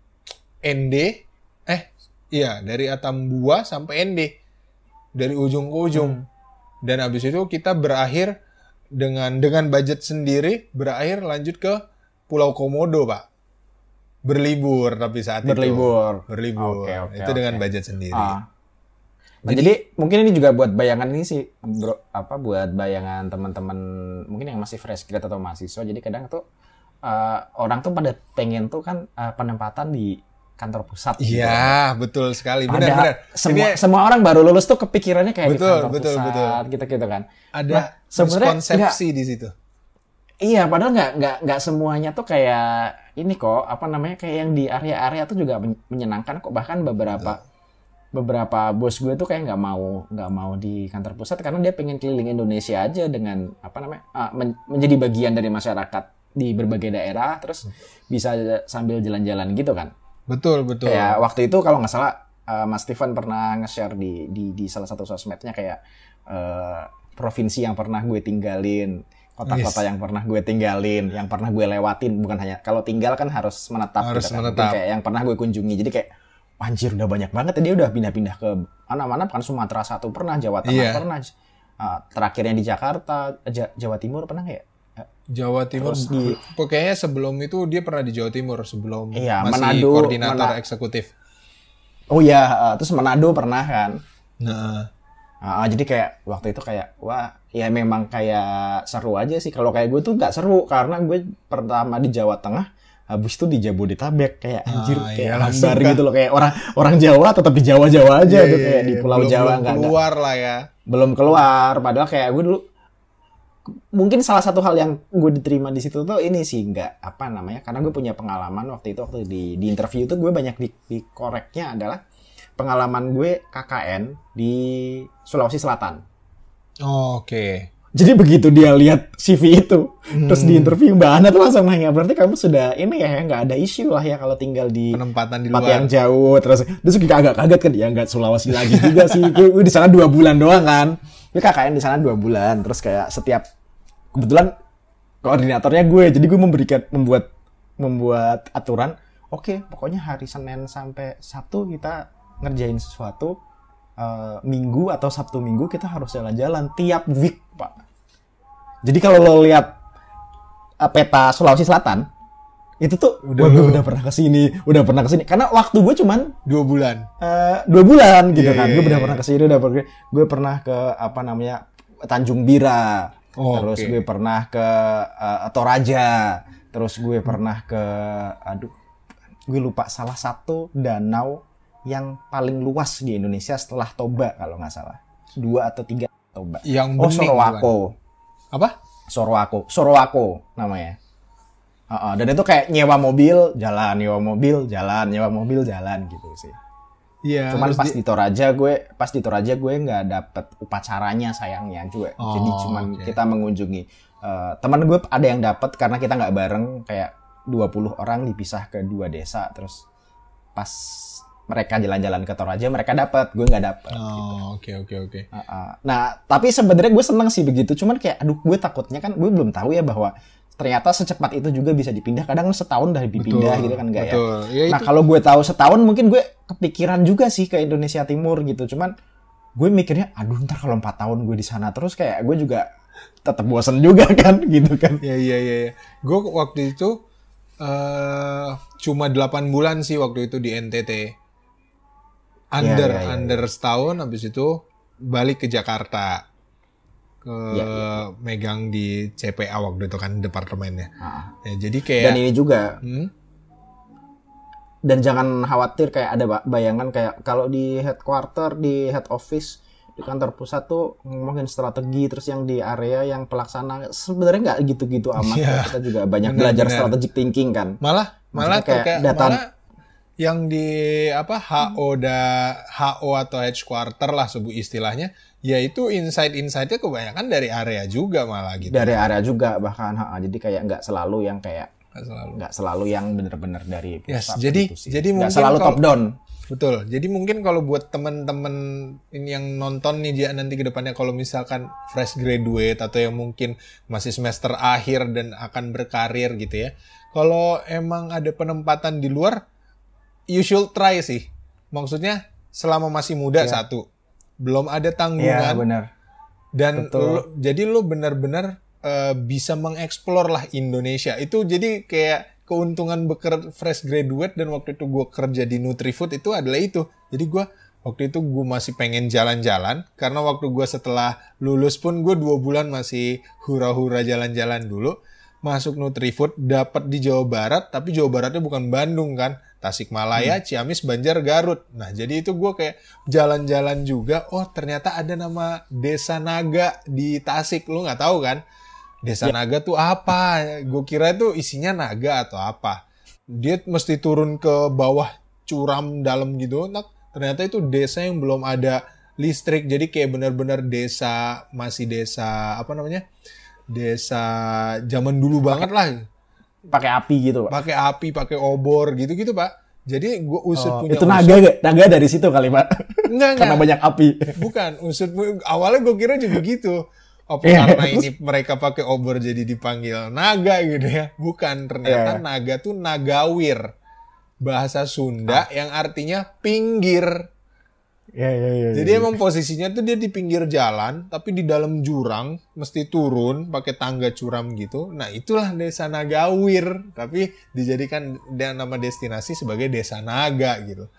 ND, eh iya dari Atambua sampai ND, dari ujung ke ujung. Dan habis itu kita berakhir dengan dengan budget sendiri, berakhir lanjut ke Pulau Komodo, Pak. Berlibur tapi saat Berlibur. itu. Berlibur. Oke, oke, itu dengan oke. budget sendiri. Ah. Nah, jadi, mungkin ini juga buat bayangan ini sih bro, apa buat bayangan teman-teman mungkin yang masih fresh grad atau mahasiswa. Jadi kadang tuh eh, orang tuh pada pengen tuh kan eh, penempatan di kantor pusat. gitu. Iya, betul sekali. Benar, Padahal benar. Semua Ini semua orang baru lulus tuh kepikirannya kayak di Betul, kantor betul, pusat betul. gitu-gitu kan. ada Nah, sebenarnya miskonsepsi di situ. Iya, padahal nggak nggak nggak semuanya tuh kayak ini kok apa namanya kayak yang di area-area tuh juga men- menyenangkan kok bahkan beberapa beberapa bos gue tuh kayak nggak mau nggak mau di kantor pusat karena dia pengen keliling Indonesia aja dengan apa namanya ah, men- menjadi bagian dari masyarakat di berbagai daerah terus bisa sambil jalan-jalan gitu kan. Betul, betul. Kayak waktu itu kalau nggak salah eh, Mas Steven pernah nge-share di, di di salah satu sosmednya kayak eh, provinsi yang pernah gue tinggalin, kota-kota Yes. yang pernah gue tinggalin, yang pernah gue lewatin, bukan hanya kalau tinggal kan harus menetap Harus gitu kan. menetap. Kayak yang pernah gue kunjungi. Jadi kayak anjir udah banyak banget ya dia udah pindah-pindah ke mana-mana kan Sumatera satu pernah, Jawa Tengah Iya. pernah, Uh, terakhirnya di Jakarta, Ja- Jawa Timur pernah nggak ya? Jawa Timur. Terus di- Kayaknya sebelum itu dia pernah di Jawa Timur sebelum Iya, masih Manado, koordinator eksekutif. Oh iya, uh, terus Manado pernah kan? Nah, Ah, jadi kayak waktu itu kayak wah ya memang kayak seru aja sih kalau kayak gue tuh nggak seru karena gue pertama di Jawa Tengah habis itu di Jabodetabek kayak anjir Ah, kayak iya, hambar langsung gitu loh kayak orang orang Jawa tetap di Jawa Jawa aja iya, tuh iya, kayak di iya. Pulau Belum- Jawa nggak keluar lah ya. belum keluar padahal kayak gue dulu mungkin salah satu hal yang gue diterima di situ tuh ini sih nggak apa namanya karena gue punya pengalaman waktu itu waktu di di interview tuh gue banyak di, dikoreknya adalah pengalaman gue KKN di Sulawesi Selatan Oh, Oke. Jadi begitu dia lihat CV itu, terus Hmm. di interview Mbak Ana tuh langsung nanya, berarti kamu sudah ini ya, nggak ada isu lah ya kalau tinggal di Penempatan di tempat luar. yang jauh, terus terus juga agak kaget kan, ya nggak Sulawesi lagi juga sih, gue, gue di sana dua bulan doang kan, gue KKN di sana dua bulan, terus kayak setiap kebetulan koordinatornya gue, jadi gue memberikan membuat membuat aturan, oke pokoknya hari Senin sampai Sabtu kita ngerjain sesuatu, eh, Minggu atau Sabtu Minggu kita harus jalan-jalan tiap week pak. Jadi kalau lo lihat eh, peta Sulawesi Selatan itu tuh Udah gue udah pernah ke sini, udah pernah ke sini. Karena waktu gue cuman Dua bulan. eh, dua bulan gitu Iya, kan. iya, gue udah iya. pernah ke sini, udah pernah gue pernah ke apa namanya Tanjung Bira, Oh, terus oke. gue pernah ke eh, Toraja, terus gue pernah ke aduh gue lupa salah satu danau yang paling luas di Indonesia setelah Toba kalau nggak salah dua atau tiga Toba. Yang Oh Sorowako. bukan? Apa? Sorowako, Sorowako namanya. Heeh, dan itu kayak nyewa mobil, jalan, nyewa mobil, jalan, nyewa mobil, jalan gitu sih. Iya. Cuman pas di- di Toraja gue, pas di Toraja gue nggak dapet upacaranya sayangnya juga. Oh, Jadi cuman oke. kita mengunjungi. Eh, teman gue ada yang dapet karena kita nggak bareng kayak 20 orang dipisah ke dua desa terus pas mereka jalan-jalan ke Toraja mereka dapet, gue nggak dapet. Oh, oke oke oke. Uh-uh. Nah, tapi sebenarnya gue seneng sih begitu. Cuman kayak, aduh, gue takutnya kan, gue belum tahu ya bahwa ternyata secepat itu juga bisa dipindah. Kadang setahun dari dipindah gitu kan enggak ya. Betul. Ya, Nah, kalau gue tahu setahun mungkin gue kepikiran juga sih ke Indonesia Timur gitu. Cuman gue mikirnya, aduh, ntar kalau empat tahun gue di sana terus kayak gue juga tetap bosen juga kan gitu kan. Ya iya iya. iya. Gue waktu itu eh cuma 8 bulan sih waktu itu di NTT. Under Iya, iya, iya, under setahun habis itu balik ke Jakarta. Ke Iya, iya, megang di CPA waktu itu kan departemennya. Nah, Ya, jadi dan kayak ini juga hmm, dan jangan khawatir kayak ada ba- bayangan kayak kalau di headquarter di head office di kantor pusat tuh ngomongin strategi terus yang di area yang pelaksana sebenarnya nggak gitu-gitu amat Iya. kita juga banyak Benar, belajar benar. strategic thinking kan malah malah Maksudnya kayak kayak data- malah yang di apa HO da HO atau headquarter lah sebut istilahnya yaitu insight-insightnya kebanyakan dari area juga malah gitu. Dari area juga bahkan ha, jadi kayak nggak selalu yang kayak Nggak selalu. nggak selalu yang bener-bener dari Yes, pusat jadi- gitu sih. jadi nggak mungkin selalu kalau- top down. Betul. Jadi mungkin kalau buat temen-temen ini yang nonton nih dia nanti ke depannya kalau misalkan fresh graduate atau yang mungkin masih semester akhir dan akan berkarir gitu ya kalau emang ada penempatan di luar you should try sih. Maksudnya selama masih muda Iya. satu belum ada Iya tanggungan benar. Dan betul. lo- jadi lo benar-benar eh, bisa mengeksplor lah Indonesia. Itu jadi kayak keuntungan beker fresh graduate dan waktu itu gue kerja di Nutrifood itu adalah itu. Jadi gue waktu itu gue masih pengen jalan-jalan. Karena waktu gue setelah lulus pun gue dua bulan masih hura-hura jalan-jalan dulu masuk Nutrifood dapat di Jawa Barat tapi Jawa Baratnya bukan Bandung kan Tasikmalaya, Ciamis, Banjar, Garut. Nah, jadi itu gue kayak jalan-jalan juga. Oh, ternyata ada nama Desa Naga di Tasik. Lu nggak tahu kan? Desa Naga tuh apa? Gue kira itu isinya naga atau apa. Dia mesti turun ke bawah curam dalam gitu. Nah, ternyata itu desa yang belum ada listrik. Jadi kayak benar-benar desa, masih desa, apa namanya? Desa zaman dulu banget lah pakai api gitu pak pakai api, pakai obor gitu-gitu, Pak. Jadi gue usut Oh, punya itu usut. naga gak? naga dari situ kali pak Enggak, karena enggak. banyak api Bukan, usut awalnya gue kira juga gitu. Apa Iya. karena ini mereka pakai obor jadi dipanggil naga gitu ya? Bukan, ternyata Iya. naga tuh nagawir. Bahasa Sunda Ah. yang artinya pinggir. Ya, ya, ya, Jadi emang posisinya tuh dia di pinggir jalan, tapi di dalam jurang, mesti turun pakai tangga curam gitu. Nah itulah desa Nagawir, tapi dijadikan dan nama destinasi sebagai desa naga gitu.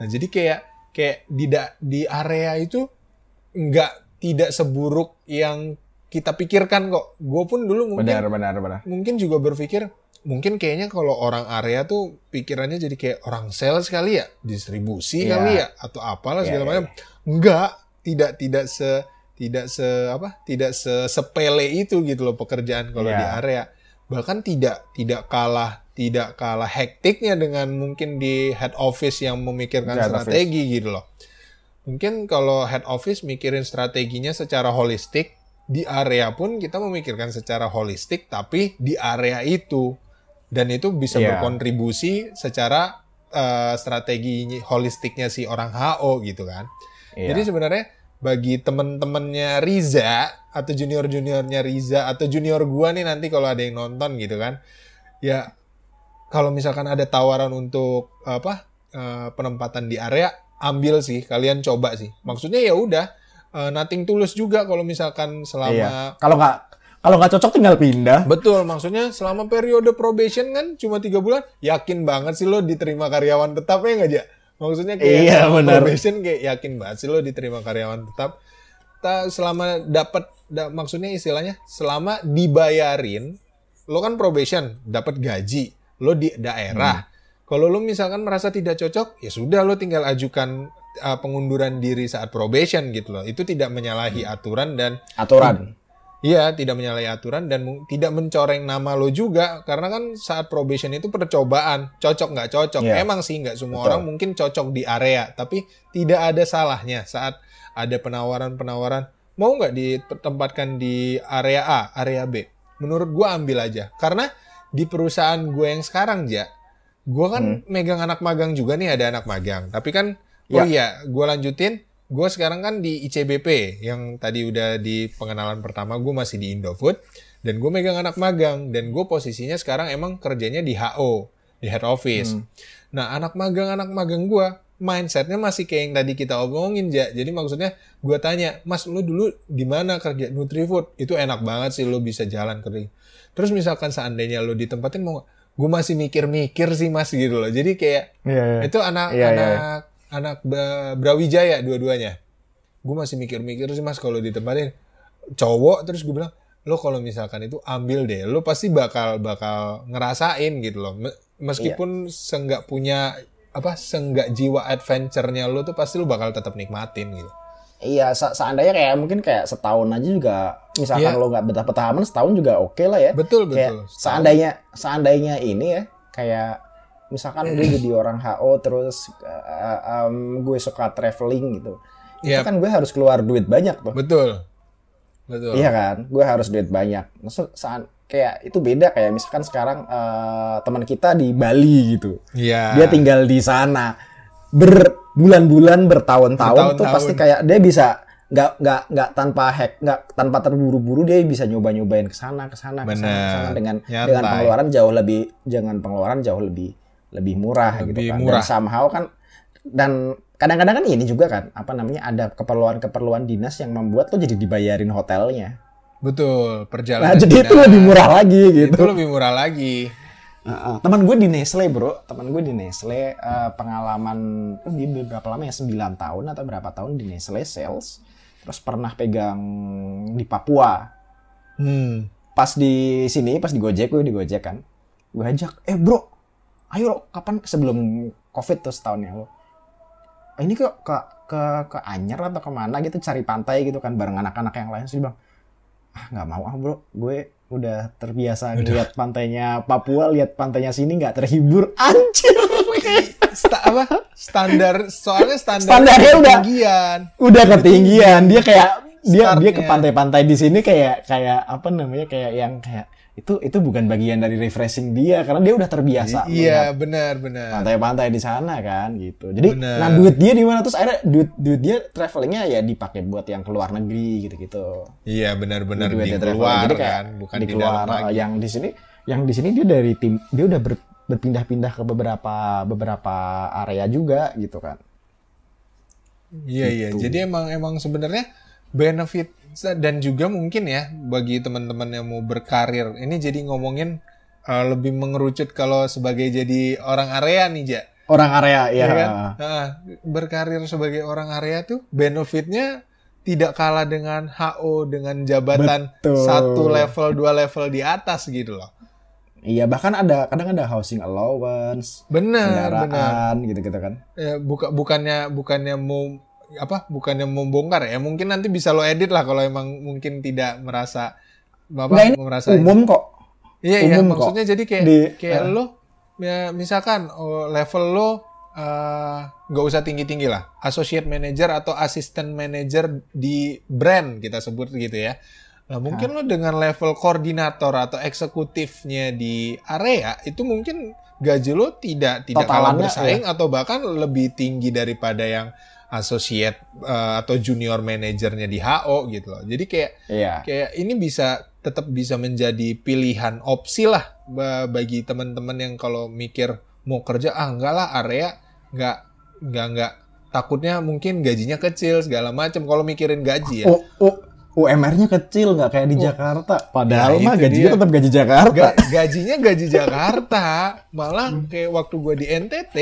Nah jadi kayak kayak di da- di area itu nggak tidak seburuk yang kita pikirkan kok. Gue pun dulu mungkin benar, benar, benar. mungkin juga berpikir mungkin kayaknya kalau orang area tuh pikirannya jadi kayak orang sales kali ya, distribusi Iya. kali ya atau apalah Iya, segala iya, macam. Enggak, tidak tidak se tidak se apa? Tidak se sepele itu gitu loh pekerjaan kalau Iya. di area. Bahkan tidak tidak kalah tidak kalah hektiknya dengan mungkin di head office yang memikirkan Head office. strategi gitu loh. Mungkin kalau head office mikirin strateginya secara holistik, di area pun kita memikirkan secara holistik, tapi di area itu dan itu bisa Iya. berkontribusi secara eh, strategi holistiknya si orang HO gitu kan. Iya. Jadi sebenarnya bagi temen-temennya Riza atau junior-juniornya Riza atau junior gua nih nanti kalau ada yang nonton gitu kan, ya kalau misalkan ada tawaran untuk apa eh, penempatan di area, ambil sih, kalian coba sih. Maksudnya ya udah eh, nothing tulus juga kalau misalkan selama Iya. Kalau nggak kalau nggak cocok tinggal pindah. Betul, maksudnya selama periode probation kan cuma tiga bulan, yakin banget sih lo diterima karyawan tetap ya nggak, Ja? Maksudnya kayak Iya, benar. probation kayak yakin banget sih lo diterima karyawan tetap. Ta, selama dapat, da- maksudnya istilahnya selama dibayarin, lo kan probation, dapat gaji, lo di daerah. Kalau lo misalkan merasa tidak cocok, ya sudah lo tinggal ajukan uh, pengunduran diri saat probation gitu loh. Itu tidak menyalahi aturan dan Aturan. Iya, tidak menyalahi aturan dan tidak mencoreng nama lo juga karena kan saat probation itu percobaan, cocok nggak cocok. Iya. Emang sih nggak semua Betul. orang mungkin cocok di area, tapi tidak ada salahnya saat ada penawaran-penawaran mau nggak ditempatkan di area A, area B. Menurut gua ambil aja karena di perusahaan gue yang sekarang ja, gua kan Hmm. megang anak magang juga nih ada anak magang, tapi kan oh iya, gua lanjutin gue sekarang kan di ICBP yang tadi udah di pengenalan pertama gue masih di Indofood dan gue megang anak magang dan gue posisinya sekarang emang kerjanya di HO di head office. Hmm. Nah anak magang anak magang gue mindsetnya masih kayak yang tadi kita omongin ja. Jadi maksudnya gue tanya, Mas lu dulu di mana kerja Nutrifood? Itu enak banget sih lu bisa jalan kerja. Terus misalkan seandainya lu ditempatin mau gue masih mikir-mikir sih mas gitu loh. Jadi kayak Iya, iya. itu anak Iya, iya, anak anak Bra- Brawijaya dua-duanya. Gue masih mikir-mikir sih mas kalau ditempatin cowok terus gue bilang lo kalau misalkan itu ambil deh lo pasti bakal bakal ngerasain gitu loh Me- meskipun seenggak punya apa seenggak jiwa adventure-nya lo tuh pasti lo bakal tetap nikmatin gitu Iya, se- seandainya kayak mungkin kayak setahun aja juga, misalkan Iya. lo nggak betah-betah aman setahun juga oke lah ya. betul Kayak betul seandainya seandainya ini ya, kayak misalkan gue jadi orang HO terus uh, um, gue suka traveling gitu, Iya. itu kan gue harus keluar duit banyak tuh. betul betul Iya kan, gue harus duit banyak. Maksud saat kayak itu beda kayak misalkan sekarang eh, teman kita di Bali gitu, iya dia tinggal di sana berbulan-bulan bertahun-tahun tuh pasti kayak dia bisa nggak nggak nggak tanpa hack nggak tanpa terburu-buru dia bisa nyoba-nyobain ke sana ke sana ke sana ke sana Bener. dengan Nyantai. dengan pengeluaran jauh lebih jangan pengeluaran jauh lebih lebih murah Lebih gitu kan murah. dan somehow kan dan kadang-kadang kan ini juga kan apa namanya ada keperluan-keperluan dinas yang membuat lo jadi dibayarin hotelnya. Betul nah perjalanan jadi itu dinas. lebih murah lagi gitu. itu lebih murah lagi. Heeh. teman gue di Nestle bro. Teman gue di Nestle eh, pengalaman eh, dia berapa lama ya? 9 tahun atau berapa tahun di Nestle sales. Terus pernah pegang di Papua. Hmm. Pas di sini pas di Gojek gue di Gojek kan. Gue ajak eh bro ayo lo, kapan sebelum covid tuh setahun yang lo ini ke ke ke ke Anyer atau ke mana gitu cari pantai gitu kan bareng anak-anak yang lain sih bang. Ah nggak mau ah bro. Gue udah terbiasa lihat pantainya Papua lihat pantainya sini nggak terhibur. Anjir Sta- apa? Standar soalnya standar Standarnya udah- ketinggian. udah ketinggian. Dia kayak dia dia ke pantai-pantai di sini kayak kayak apa namanya kayak yang kayak itu itu bukan bagian dari refreshing dia karena dia udah terbiasa iya benar benar pantai-pantai di sana kan gitu. Jadi Bener. nah duit dia di mana terus akhirnya duit duit dia travelingnya ya dipakai buat yang ke luar negeri gitu-gitu. iya benar benar di luar Jadi kayak kan bukan di, keluar, dalam lagi yang di sini yang di sini dia dari tim dia udah ber- berpindah-pindah ke beberapa beberapa area juga gitu kan. Iya iya. Gitu. Jadi emang emang sebenarnya benefit dan juga mungkin ya bagi teman-teman yang mau berkarir ini jadi ngomongin uh, lebih mengerucut kalau sebagai jadi orang area nih ja. Orang area ya. Iya kan? Nah, berkarir sebagai orang area tuh benefitnya tidak kalah dengan HO dengan jabatan Betul. satu level dua level di atas gitu loh. Iya bahkan ada kadang ada housing allowance, Benar, benar. kendaraan gitu-gitu kan. Ya, buka, bukannya bukannya mau apa? Bukannya membongkar ya. Mungkin nanti bisa lo edit lah kalau emang mungkin tidak merasa Nggak, ini merasa Umum kok. Iya iya umum kok. maksudnya jadi kayak Di- kayak eh. lo ya misalkan oh, level lo eh, nggak usah tinggi-tinggi lah. Associate manager atau assistant manager di brand kita sebut gitu ya. Nah, mungkin lo dengan level koordinator atau eksekutifnya di area itu mungkin gaji lo tidak tidak kalah bersaing atau bahkan lebih tinggi daripada yang associate eh, atau junior manajernya di HO gitu loh. Jadi kayak Iya. kayak ini bisa tetap bisa menjadi pilihan opsi lah ba- bagi teman-teman yang kalau mikir mau kerja ah enggak lah area enggak enggak enggak takutnya mungkin gajinya kecil segala macam kalau mikirin gaji ya. U- U- UMR-nya kecil nggak kayak di Jakarta. Padahal Nah, mah gajinya dia. tetap gaji Jakarta. Ga- gajinya gaji Jakarta malah kayak waktu gue di NTT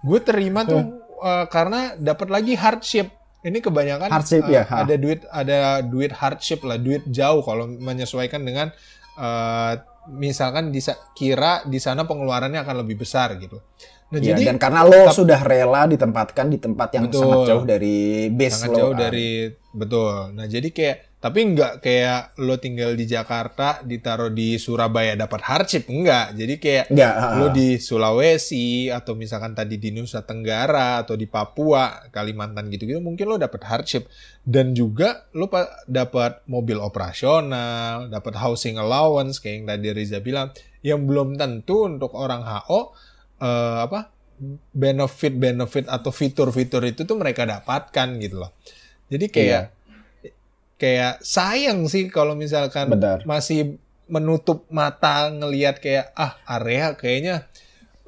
gue terima tuh eh, karena dapat lagi hardship ini kebanyakan Hardship, eh, ya, ha. ada duit ada duit hardship lah duit jauh kalau menyesuaikan dengan eh, misalkan kira di sana pengeluarannya akan lebih besar gitu nah Iya, jadi dan karena lo sudah rela ditempatkan di tempat yang Betul. sangat jauh dari base sangat lo. jauh kan. dari betul nah jadi kayak tapi nggak kayak lo tinggal di Jakarta ditaruh di Surabaya dapat hardship enggak jadi kayak Enggak, ha, lo di Sulawesi atau misalkan tadi di Nusa Tenggara atau di Papua, Kalimantan gitu-gitu mungkin lo dapat hardship. Dan juga lo pa- dapat mobil operasional, dapat housing allowance kayak yang tadi Riza bilang yang belum tentu untuk orang HO eh, apa benefit-benefit atau fitur-fitur itu tuh mereka dapatkan gitu loh. Jadi kayak kayak sayang sih kalau misalkan Benar. masih menutup mata ngelihat kayak ah area kayaknya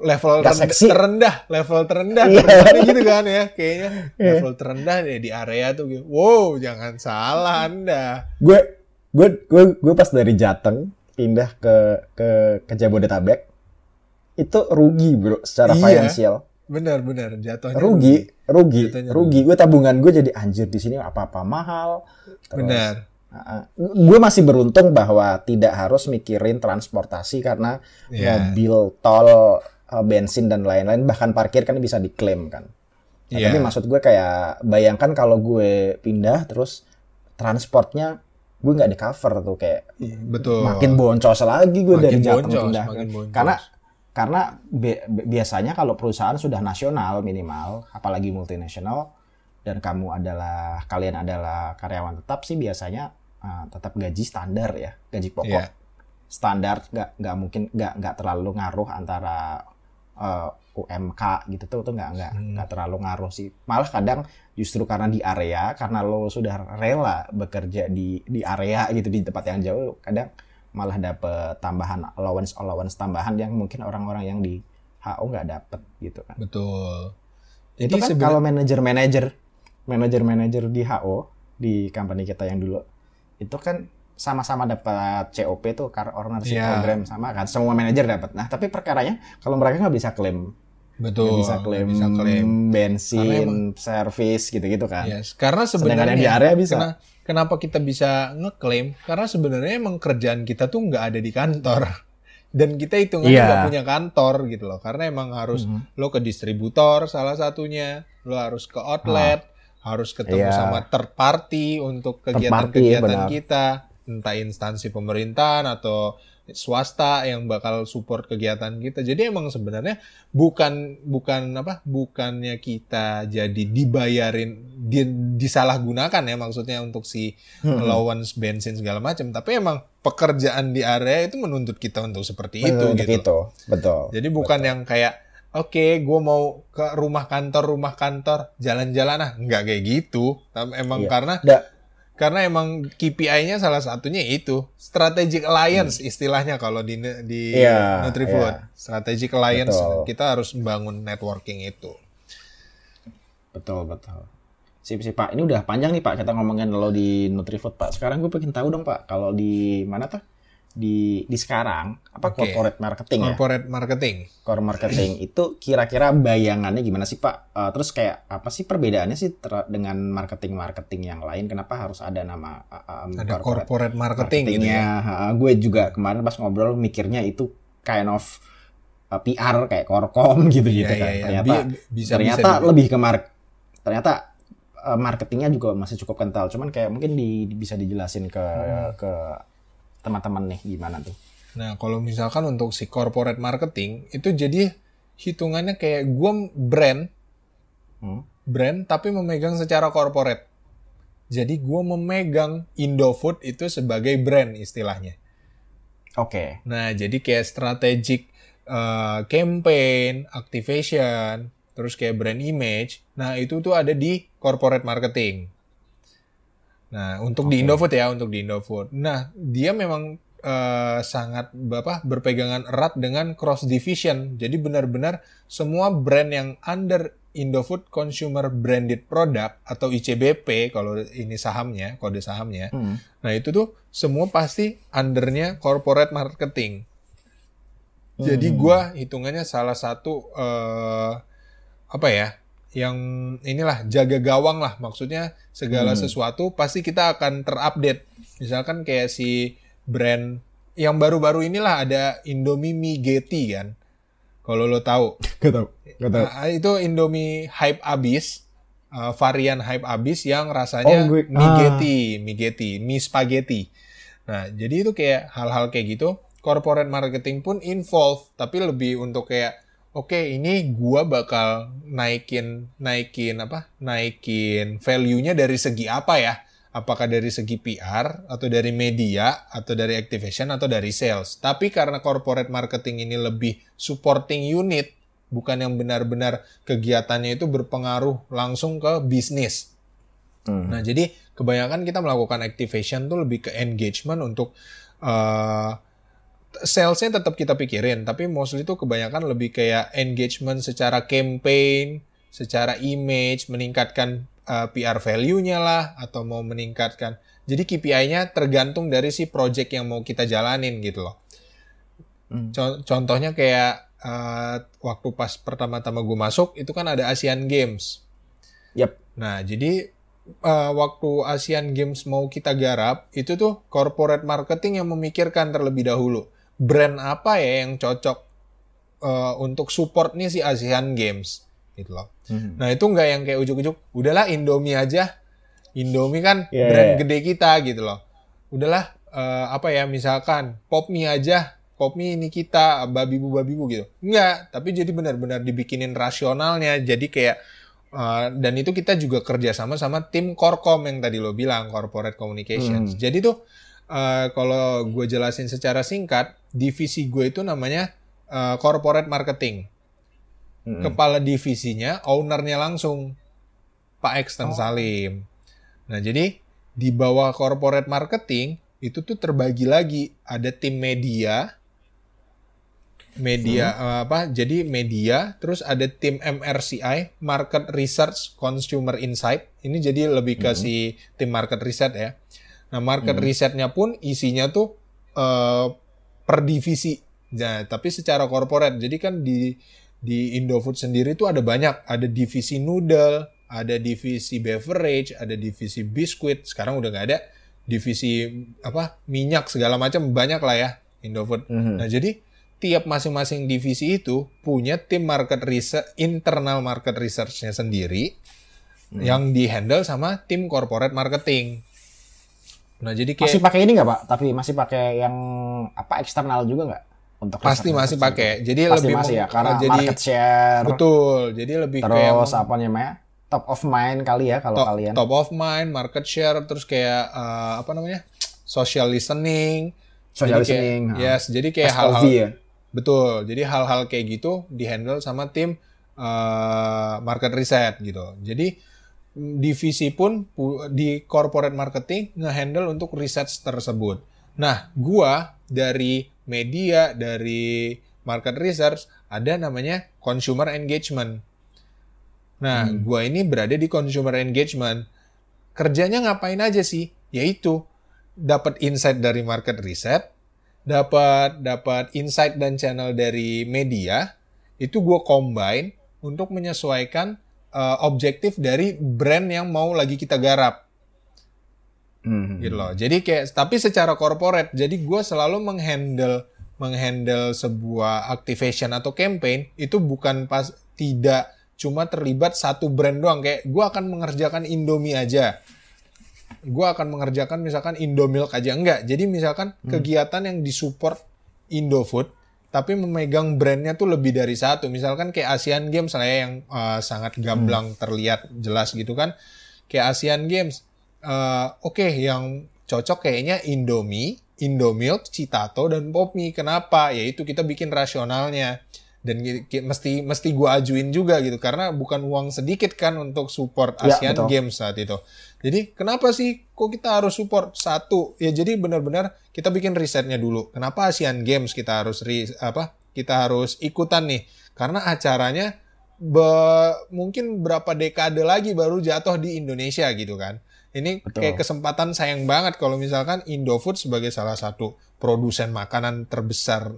level terendah, seksi. terendah, level terendah terendah gitu kan ya kayaknya Iya. level terendah deh di area tuh gitu. Wow, jangan salah Anda. Gue gue gue gue pas dari Jateng pindah ke ke ke Jabodetabek itu rugi bro secara Iya. finansial Benar-benar jatuhnya rugi rugi Jatuhnya rugi gue tabungan gue jadi anjir di sini apa apa mahal Terus, Benar. uh, gue masih beruntung bahwa tidak harus mikirin transportasi karena Iya. mobil tol uh, bensin dan lain-lain bahkan parkir kan bisa diklaim kan Nah, Iya. tapi maksud gue kayak bayangkan kalau gue pindah terus transportnya gue nggak di cover tuh kayak Betul. makin boncos lagi gue Makin dari boncos, pindah makin boncos. karena karena bi- bi- biasanya kalau perusahaan sudah nasional minimal apalagi multinasional dan kamu adalah kalian adalah karyawan tetap sih biasanya uh, tetap gaji standar ya gaji pokok Iya. standar nggak nggak mungkin nggak nggak terlalu ngaruh antara uh, UMK gitu tuh tuh nggak nggak Hmm. nggak terlalu ngaruh sih malah kadang justru karena di area karena lo sudah rela bekerja di di area gitu di tempat yang jauh kadang malah dapet tambahan allowance allowance tambahan yang mungkin orang-orang yang di HO nggak dapet gitu kan Betul. itu kan sebenarnya- kalau manajer-manajer manajer-manajer di HO di company kita yang dulu itu kan sama-sama dapat COP tuh car ownership Iya. program sama kan semua manajer dapat nah tapi perkaranya kalau mereka nggak bisa klaim Betul. nggak bisa klaim, bisa klaim. bensin Karena servis gitu-gitu kan Yes, karena sebenarnya di area bisa. kena- kenapa kita bisa ngeklaim? Karena sebenarnya emang kerjaan kita tuh nggak ada di kantor. Dan kita hitungannya Iya. nggak punya kantor gitu loh. Karena emang harus Mhm. lo ke distributor salah satunya, lo harus ke outlet, harus ketemu Iya. sama third party untuk kegiatan-kegiatan kita, entah instansi pemerintahan atau swasta yang bakal support kegiatan kita. Jadi emang sebenarnya bukan bukan apa? Bukannya kita jadi dibayarin di, disalahgunakan ya maksudnya untuk si Mhm. allowance bensin segala macam, tapi emang pekerjaan di area itu menuntut kita untuk seperti itu Untuk gitu. itu betul Jadi bukan yang kayak oke, gue mau ke rumah kantor, rumah kantor, jalan-jalan ah, nggak kayak gitu. Tapi Emang Iya. karena Da- karena emang KPI-nya salah satunya itu strategic alliance istilahnya kalau di di Hmm. Iya, Nutrifood. iya. Strategic alliance Betul. kita harus membangun networking itu. betul betul Sip, sip, Pak. Ini udah panjang nih, Pak. Kita ngomongin lo di Nutrifood, Pak. Sekarang gue pengen tahu dong, Pak. Kalau di mana tuh? Di di sekarang apa Oke. corporate marketing ya? Corporate marketing. Core marketing itu kira-kira bayangannya gimana sih, Pak? Eh, terus kayak apa sih perbedaannya sih ter- dengan marketing-marketing yang lain? Kenapa harus ada nama uh, um, Ada corporate corporate marketing gitu ya. Ha, gue juga kemarin pas ngobrol mikirnya itu kind of uh, PR kayak korkom gitu-gitu Iya, kan. iya, iya. Ternyata Bi- bisa ternyata bisa, lebih ke mark ternyata uh, marketingnya juga masih cukup kental cuman kayak mungkin di- bisa dijelasin ke Hmm. ke teman-teman nih gimana tuh Nah, kalau misalkan untuk si corporate marketing itu jadi hitungannya kayak gua brand, Hmm. brand tapi memegang secara corporate. Jadi gua memegang Indofood itu sebagai brand istilahnya. oke Nah, jadi kayak strategic uh, campaign, activation, terus kayak brand image. Nah, itu tuh ada di corporate marketing. Nah, untuk di Oke. Indofood ya, untuk di Indofood. Nah, dia memang uh, sangat apa berpegangan erat dengan cross division. Jadi benar-benar semua brand yang under Indofood Consumer Branded Product atau ICBP kalau ini sahamnya, kode sahamnya. Hmm. Nah itu tuh semua pasti undernya corporate marketing. Jadi Hmm. gua hitungannya salah satu eh, apa ya, yang inilah jaga gawang lah. Maksudnya segala Hmm. sesuatu pasti kita akan terupdate. Misalkan kayak si brand yang baru-baru inilah ada Indomie Mie Getty kan. Kalau lo tahu. gak tau gak tau Nah, itu Indomie hype abis, uh, varian hype abis yang rasanya Oh, gue- mie ah. Getty, mie Getty, mie spaghetti. Nah, jadi itu kayak hal-hal kayak gitu. Corporate marketing pun involve, tapi lebih untuk kayak, oke ini gua bakal naikin, naikin apa? Naikin value-nya dari segi apa ya? Apakah dari segi PR atau dari media atau dari activation atau dari sales. Tapi karena corporate marketing ini lebih supporting unit, bukan yang benar-benar kegiatannya itu berpengaruh langsung ke bisnis. Hmm. Nah, jadi kebanyakan kita melakukan activation tuh lebih ke engagement untuk uh, salesnya tetap kita pikirin, tapi mostly itu kebanyakan lebih kayak engagement secara campaign, secara image, meningkatkan uh, PR value-nya lah, atau mau meningkatkan. Jadi KPI-nya tergantung dari si project yang mau kita jalanin gitu loh. Hmm. Co- Contohnya kayak uh, waktu pas pertama-tama gue masuk, itu kan ada Asian Games. Yap. Nah, jadi uh, waktu Asian Games mau kita garap, itu tuh corporate marketing yang memikirkan terlebih dahulu. Brand apa ya yang cocok uh, untuk support nih si Asian Games. Gitu loh. Hmm. Nah, itu nggak yang kayak ujuk-ujuk, udahlah Indomie aja. Indomie kan Iya, brand gede kita gitu loh. Udahlah, uh, apa ya, misalkan pop mie aja. Pop mie ini kita, babi-bu-babi-bu gitu. Enggak, tapi jadi benar-benar dibikinin rasionalnya. Jadi kayak Uh, dan itu kita juga kerja sama sama tim Korkom yang tadi lo bilang corporate communications. Hmm. Jadi tuh uh, kalau gue jelasin secara singkat, divisi gue itu namanya uh, corporate marketing. Hmm. Kepala divisinya, ownernya langsung Pak Eksten Oh. Salim. Nah jadi di bawah corporate marketing itu tuh terbagi lagi ada tim media, media Hmm. apa jadi media terus ada tim MRCI market research consumer insight ini jadi lebih ke Hmm. si tim market research ya nah market Hmm. risetnya pun isinya tuh eh, per divisi nah tapi secara corporate jadi kan di di Indofood sendiri tuh ada banyak ada divisi noodle ada divisi beverage ada divisi biskuit sekarang udah nggak ada divisi apa minyak segala macam banyak lah ya Indofood Hmm. Nah, jadi tiap masing-masing divisi itu punya tim market research, internal market research-nya sendiri Hmm. yang dihandle sama tim corporate marketing. Nah, jadi kayak masih pakai ini nggak pak tapi masih pakai yang apa eksternal juga nggak untuk pasti masih pakai. Jadi pasti lebih masih ya karena jadi market share betul. Jadi lebih kayak terus apa namanya top of mind kali ya kalau top, kalian top of mind, market share, terus kayak eh, apa namanya? social listening. social Jadi kayak- listening ha. Yes, jadi kayak hal-hal ya Betul. Jadi hal-hal kayak gitu dihandle sama tim eh, market research gitu. Jadi divisi pun pu- di corporate marketing ngehandle untuk research tersebut. Nah, gua dari media dari market research ada namanya consumer engagement. Nah, Hmm. gua ini berada di consumer engagement. Kerjanya ngapain aja sih? Yaitu dapat insight dari market research, dapat dapat insight dan channel dari media, itu gua combine untuk menyesuaikan uh, objektif dari brand yang mau lagi kita garap Hmm. gitu loh. Jadi kayak tapi secara corporate, jadi gue selalu menghandle menghandle sebuah activation atau campaign itu bukan pas tidak cuma terlibat satu brand doang kayak gue akan mengerjakan Indomie aja. Gue akan mengerjakan misalkan Indomilk aja enggak. Jadi misalkan kegiatan yang disupport Indofood tapi memegang brandnya tuh lebih dari satu. Misalkan kayak Asian Games lah ya yang uh, sangat gamblang terlihat jelas gitu kan. Kayak Asian Games eh, oke yang cocok kayaknya Indomie, Indomilk, Citato dan Popmi. Kenapa? Yaitu kita bikin rasionalnya dan mesti mesti gua ajuin juga gitu karena bukan uang sedikit kan untuk support Ya, Asian betul. Games saat itu. Jadi kenapa sih kok kita harus support satu? Ya jadi benar-benar kita bikin risetnya dulu. Kenapa Asian Games kita harus ri, apa? Kita harus ikutan nih karena acaranya be- mungkin berapa dekade lagi baru jatuh di Indonesia gitu kan. Ini Betul. kayak kesempatan sayang banget kalau misalkan Indofood sebagai salah satu produsen makanan terbesar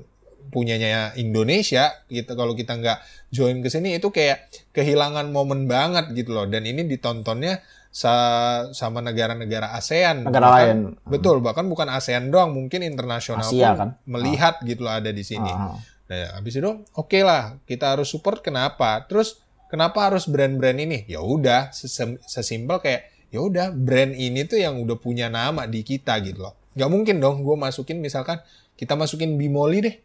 punyanya Indonesia gitu kalau kita nggak join ke sini itu kayak kehilangan momen banget gitu loh dan ini ditontonnya sa- sama negara-negara ASEAN Negara Bahkan- lain. betul bahkan bukan ASEAN doang mungkin internasional Asia pun kan? melihat gitu loh ada di sini Ah. Nah, habis itu oke lah, kita harus support kenapa? Terus kenapa harus brand-brand ini? Ya udah, sesimpel kayak ya udah brand ini tuh yang udah punya nama di kita gitu loh. Gak mungkin dong gue masukin misalkan kita masukin Bimoli deh.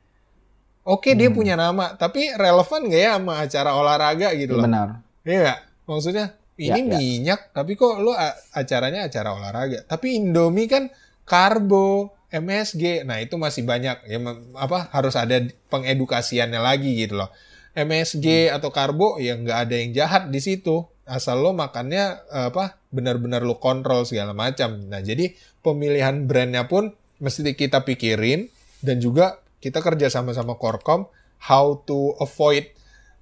Oke dia Hmm. punya nama, tapi relevan gak ya sama acara olahraga gitu loh? Benar. Iya nggak? Maksudnya ini Ya, ya. minyak, tapi kok lo a- acaranya acara olahraga. Tapi Indomie kan karbo, MSG. Nah itu masih banyak ya apa harus ada pengedukasiannya lagi gitu loh. MSG atau karbo ya nggak ada yang jahat di situ. Asal lo makannya apa benar-benar lo kontrol segala macam. Nah jadi pemilihan brandnya pun mesti kita pikirin dan juga kita kerja sama-sama Korkom how to avoid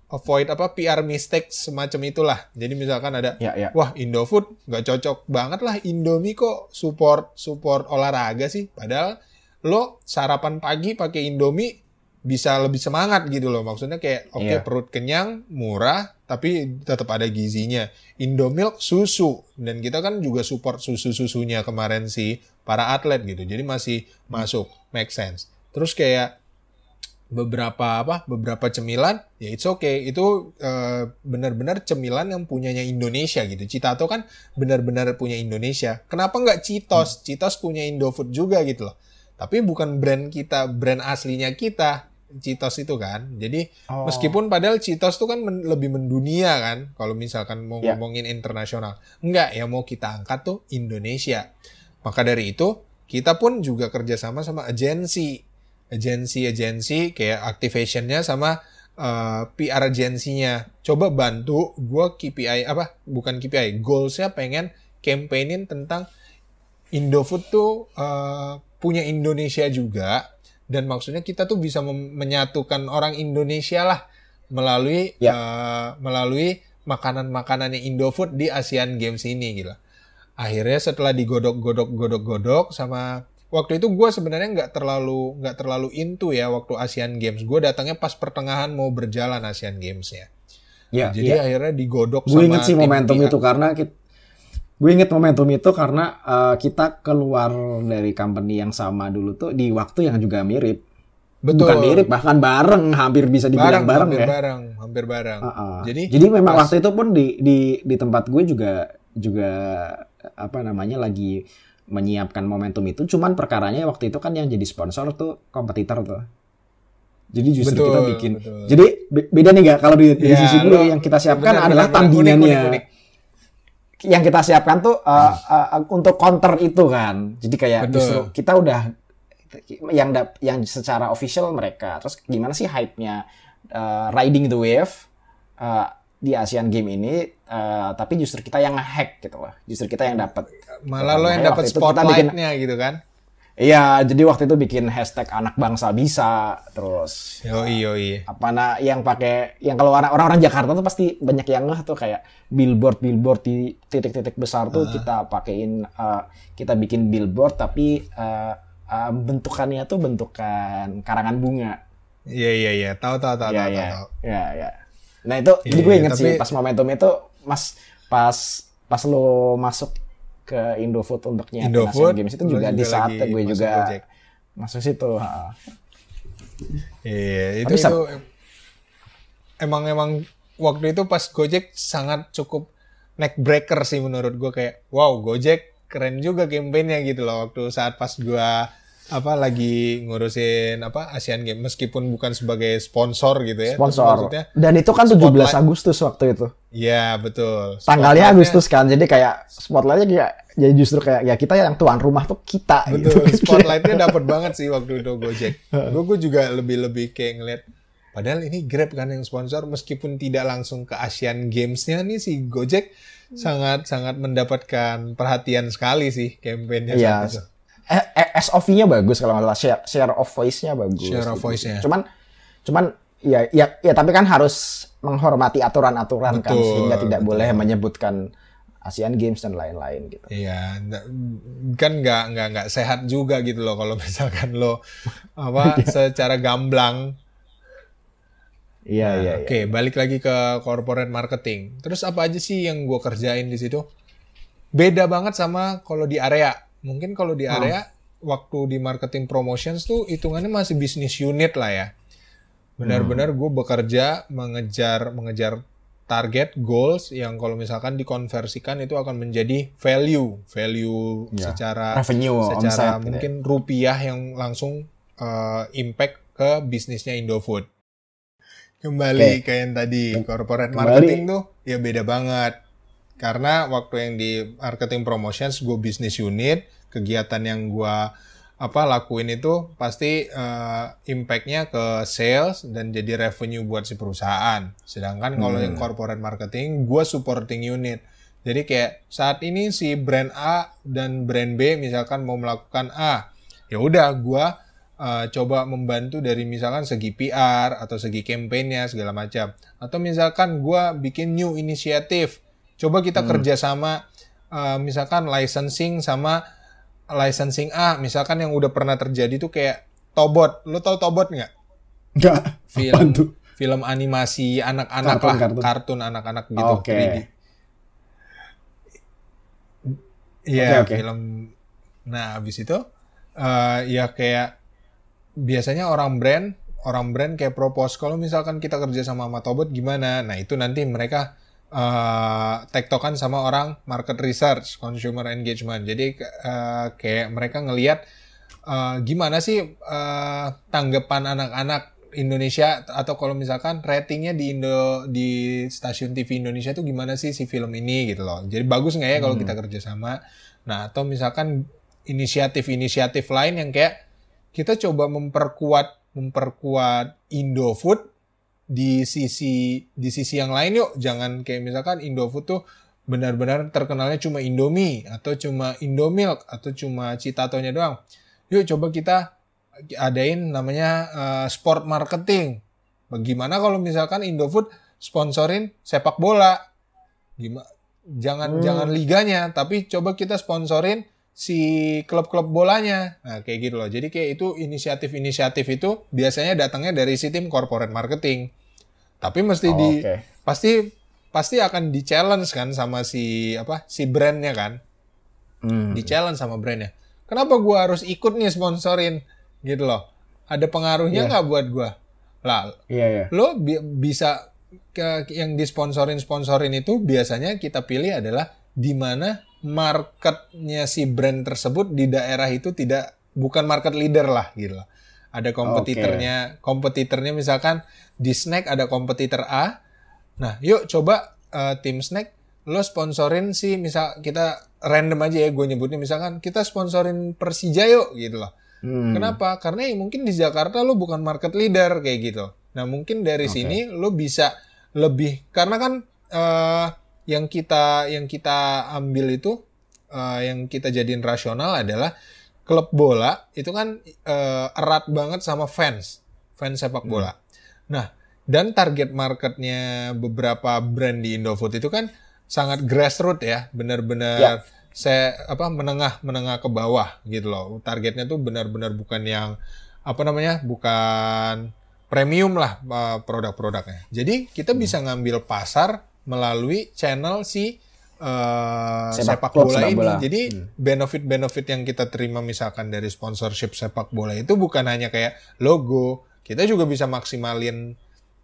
avoid apa PR mistake semacam itulah. Jadi misalkan ada Ya, ya. wah Indofood nggak cocok banget lah Indomie kok support support olahraga sih. Padahal lo sarapan pagi pakai Indomie bisa lebih semangat gitu loh. Maksudnya kayak oke Iya. perut kenyang, murah, tapi tetap ada gizinya. Indomilk susu dan kita kan juga support susu-susunya kemarin sih para atlet gitu. Jadi masih masuk, make sense. Terus kayak beberapa apa beberapa cemilan ya it's okay. Itu eh, benar-benar cemilan yang punyanya Indonesia gitu. Citato kan benar-benar punya Indonesia. Kenapa nggak Citos Citos punya Indofood juga gitu loh. Tapi bukan brand kita brand aslinya kita Citos itu kan. Jadi Oh. meskipun padahal Citos tuh kan men- lebih mendunia kan kalau misalkan mau Ya. ngomongin internasional. Enggak ya mau kita angkat tuh Indonesia. Maka dari itu kita pun juga kerjasama sama agensi agensi-agensi kayak activationnya sama uh, PR agensinya. Coba bantu gue KPI apa? Bukan KPI, goalsnya pengen campaignin tentang Indofood tuh uh, punya Indonesia juga dan maksudnya kita tuh bisa menyatukan orang Indonesia lah melalui Ya. uh, melalui makanan-makanannya Indofood di Asian Games ini gitu. Akhirnya setelah digodok-godok-godok-godok sama waktu itu gue sebenarnya nggak terlalu nggak terlalu into ya waktu Asian Games. Gue datangnya pas pertengahan mau berjalan Asian Games ya. Ya, Jadi ya. akhirnya digodok Gue inget sih momentum itu karena gue inget momentum itu karena eh, kita keluar dari company yang sama dulu tuh di waktu yang juga mirip. Betul. Bukan mirip, bahkan bareng, hampir bisa dibilang bareng, hampir ya. bareng, hampir bareng. Uh-uh. Jadi Jadi memang pas- waktu itu pun di di di tempat gue juga juga apa namanya lagi menyiapkan momentum itu. Cuman perkaranya waktu itu kan yang jadi sponsor tuh kompetitor tuh. Jadi justru Betul, kita bikin. betul. Jadi be- beda nih gak kalau di, di Ya, sisi lo- yang kita siapkan benar, adalah benar, benar. Unik, tandingannya. unik, unik. Yang kita siapkan tuh uh, uh, untuk counter itu kan. Jadi kayak Betul. justru kita udah yang dap- yang secara official mereka. Terus gimana sih hype-nya uh, riding the wave uh, di Asian Game ini uh, tapi justru kita yang nge-hack gitu loh. Justru kita yang dapat. malah lo yang dapat spotlightnya gitu kan. Iya, jadi waktu itu bikin hashtag anak bangsa bisa, terus Yo iyo iya. apa nah yang pakai yang kalau orang- orang-orang Jakarta tuh pasti banyak yang ngeh tuh kayak billboard billboard di titik-titik besar tuh kita pakein eh, kita bikin billboard tapi eh, eh, bentukannya tuh bentukan karangan bunga. Iya iya iya. Tahu tahu tahu Iya tahu iya. tahu. Iya iya. Nah itu jadi Iya, gue iya, inget sih tapi- pas momentum itu Mas pas pas lo masuk ke Indofood untuk nyiapin Indofood, Asian Games itu lo juga di juga saat gue masuk juga Gojek. masuk situ. Iya, itu Tapi sab- itu emang emang waktu itu pas Gojek sangat cukup neck breaker sih menurut gue kayak wow Gojek keren juga campaignnya gitu loh waktu saat pas gue apa lagi ngurusin apa Asian Games meskipun bukan sebagai sponsor gitu ya. Sponsor. Dan itu kan 17 spotlight. Agustus waktu itu. Iya betul. Tanggalnya Agustus kan. Jadi kayak spotlightnya kayak jadi justru kayak ya kita yang tuan rumah tuh kita Betul, gitu. spotlightnya dapat banget sih waktu itu Gojek. Gue juga lebih-lebih kayak ngeliat, padahal ini Grab kan yang sponsor, meskipun tidak langsung ke Asian Games-nya nih si Gojek sangat sangat mendapatkan perhatian sekali sih kampanyenya saat itu. Eh, eh, SOV-nya bagus kalau nggak salah. Share, share of voice-nya bagus. Share of gitu. voice-nya. Cuman cuman ya ya ya tapi kan harus menghormati aturan-aturan kan sehingga tidak betul. boleh menyebutkan Asian Games dan lain-lain gitu. Iya, kan nggak nggak nggak sehat juga gitu loh kalau misalkan lo apa secara gamblang Iya iya iya. Oke, balik lagi ke corporate marketing. Terus apa aja sih yang gue kerjain di situ? Beda banget sama kalau di area. Mungkin kalau di area, waktu di marketing promotions tuh hitungannya masih bisnis unit lah ya. Benar-benar gue bekerja mengejar mengejar target goals yang kalau misalkan dikonversikan itu akan menjadi value, value Ya. secara Revenue, secara omset, gitu ya. mungkin rupiah yang langsung uh, impact ke bisnisnya Indofood. Kembali Oke. ke yang tadi corporate Kembali. marketing tuh ya beda banget. Karena waktu yang di marketing promotions gue bisnis unit, kegiatan yang gue apa lakuin itu pasti uh, impactnya ke sales dan jadi revenue buat si perusahaan. Sedangkan kalau yang corporate marketing gue supporting unit. Jadi kayak saat ini si brand A dan brand B misalkan mau melakukan A, ya udah gua uh, coba membantu dari misalkan segi PR atau segi campaign-nya segala macam. Atau misalkan gua bikin new inisiatif. Coba kita kerjasama uh, misalkan licensing sama licensing A, misalkan yang udah pernah terjadi tuh kayak Tobot. Lo tau Tobot nggak? Enggak. Film tuh? film animasi anak-anak lah, kartun. kartun anak-anak gitu, Oke. 3D. Iya, Oke, oke. film. Nah, habis itu eh ya kayak biasanya orang brand, orang brand kayak propose kalau misalkan kita kerja sama sama Tobot gimana? Nah, itu nanti mereka eh tektokan sama orang market research, consumer engagement. Jadi eh, kayak mereka ngelihat eh, gimana sih eh, tanggapan anak-anak Indonesia atau kalau misalkan ratingnya di Indo di stasiun TV Indonesia itu gimana sih si film ini gitu loh. Jadi bagus nggak ya kalau kita kerjasama. Nah atau misalkan inisiatif-inisiatif lain yang kayak kita coba memperkuat memperkuat Indofood di sisi di sisi yang lain yuk. Jangan kayak misalkan Indofood tuh benar-benar terkenalnya cuma Indomie atau cuma Indomilk atau cuma Citatonya doang. Yuk coba kita adain namanya eh, sport marketing. Bagaimana kalau misalkan Indofood sponsorin sepak bola? Gimana? Jangan Hmm. jangan liganya, tapi coba kita sponsorin si klub-klub bolanya. Nah, kayak gitu loh. Jadi kayak itu inisiatif-inisiatif itu biasanya datangnya dari si tim corporate marketing. Tapi mesti Oh, di Oke. pasti pasti akan di challenge kan sama si apa si brandnya kan Hmm. di challenge sama brandnya. Kenapa gua harus ikut nih sponsorin gitu loh? Ada pengaruhnya Iya. nggak buat gua? Lah, Iya iya. lo bi- bisa ke yang disponsorin sponsorin itu biasanya kita pilih adalah di mana marketnya si brand tersebut di daerah itu tidak bukan market leader lah gitu loh. Ada kompetitornya, kompetitornya misalkan di snack ada kompetitor A. Nah, yuk coba eh, tim snack lo sponsorin si misal kita random aja ya gue nyebutnya misalkan kita sponsorin Persija yuk gitu loh. Hmm. Kenapa? Karena ya mungkin di Jakarta lo bukan market leader kayak gitu. Nah mungkin dari Oke. sini lo bisa lebih karena kan eh, yang kita yang kita ambil itu eh, yang kita jadiin rasional adalah klub bola itu kan uh, erat banget sama fans, fans sepak bola. Hmm. Nah, dan target marketnya beberapa brand di Indofood itu kan sangat grassroots ya, benar-benar ya. saya apa menengah menengah ke bawah gitu loh. Targetnya tuh benar-benar bukan yang apa namanya, bukan premium lah uh, produk-produknya. Jadi kita hmm. bisa ngambil pasar melalui channel si uh, sepak, sepak bola ini. Bola. Jadi hmm. benefit-benefit yang kita terima misalkan dari sponsorship sepak bola itu bukan hanya kayak logo, kita juga bisa maksimalin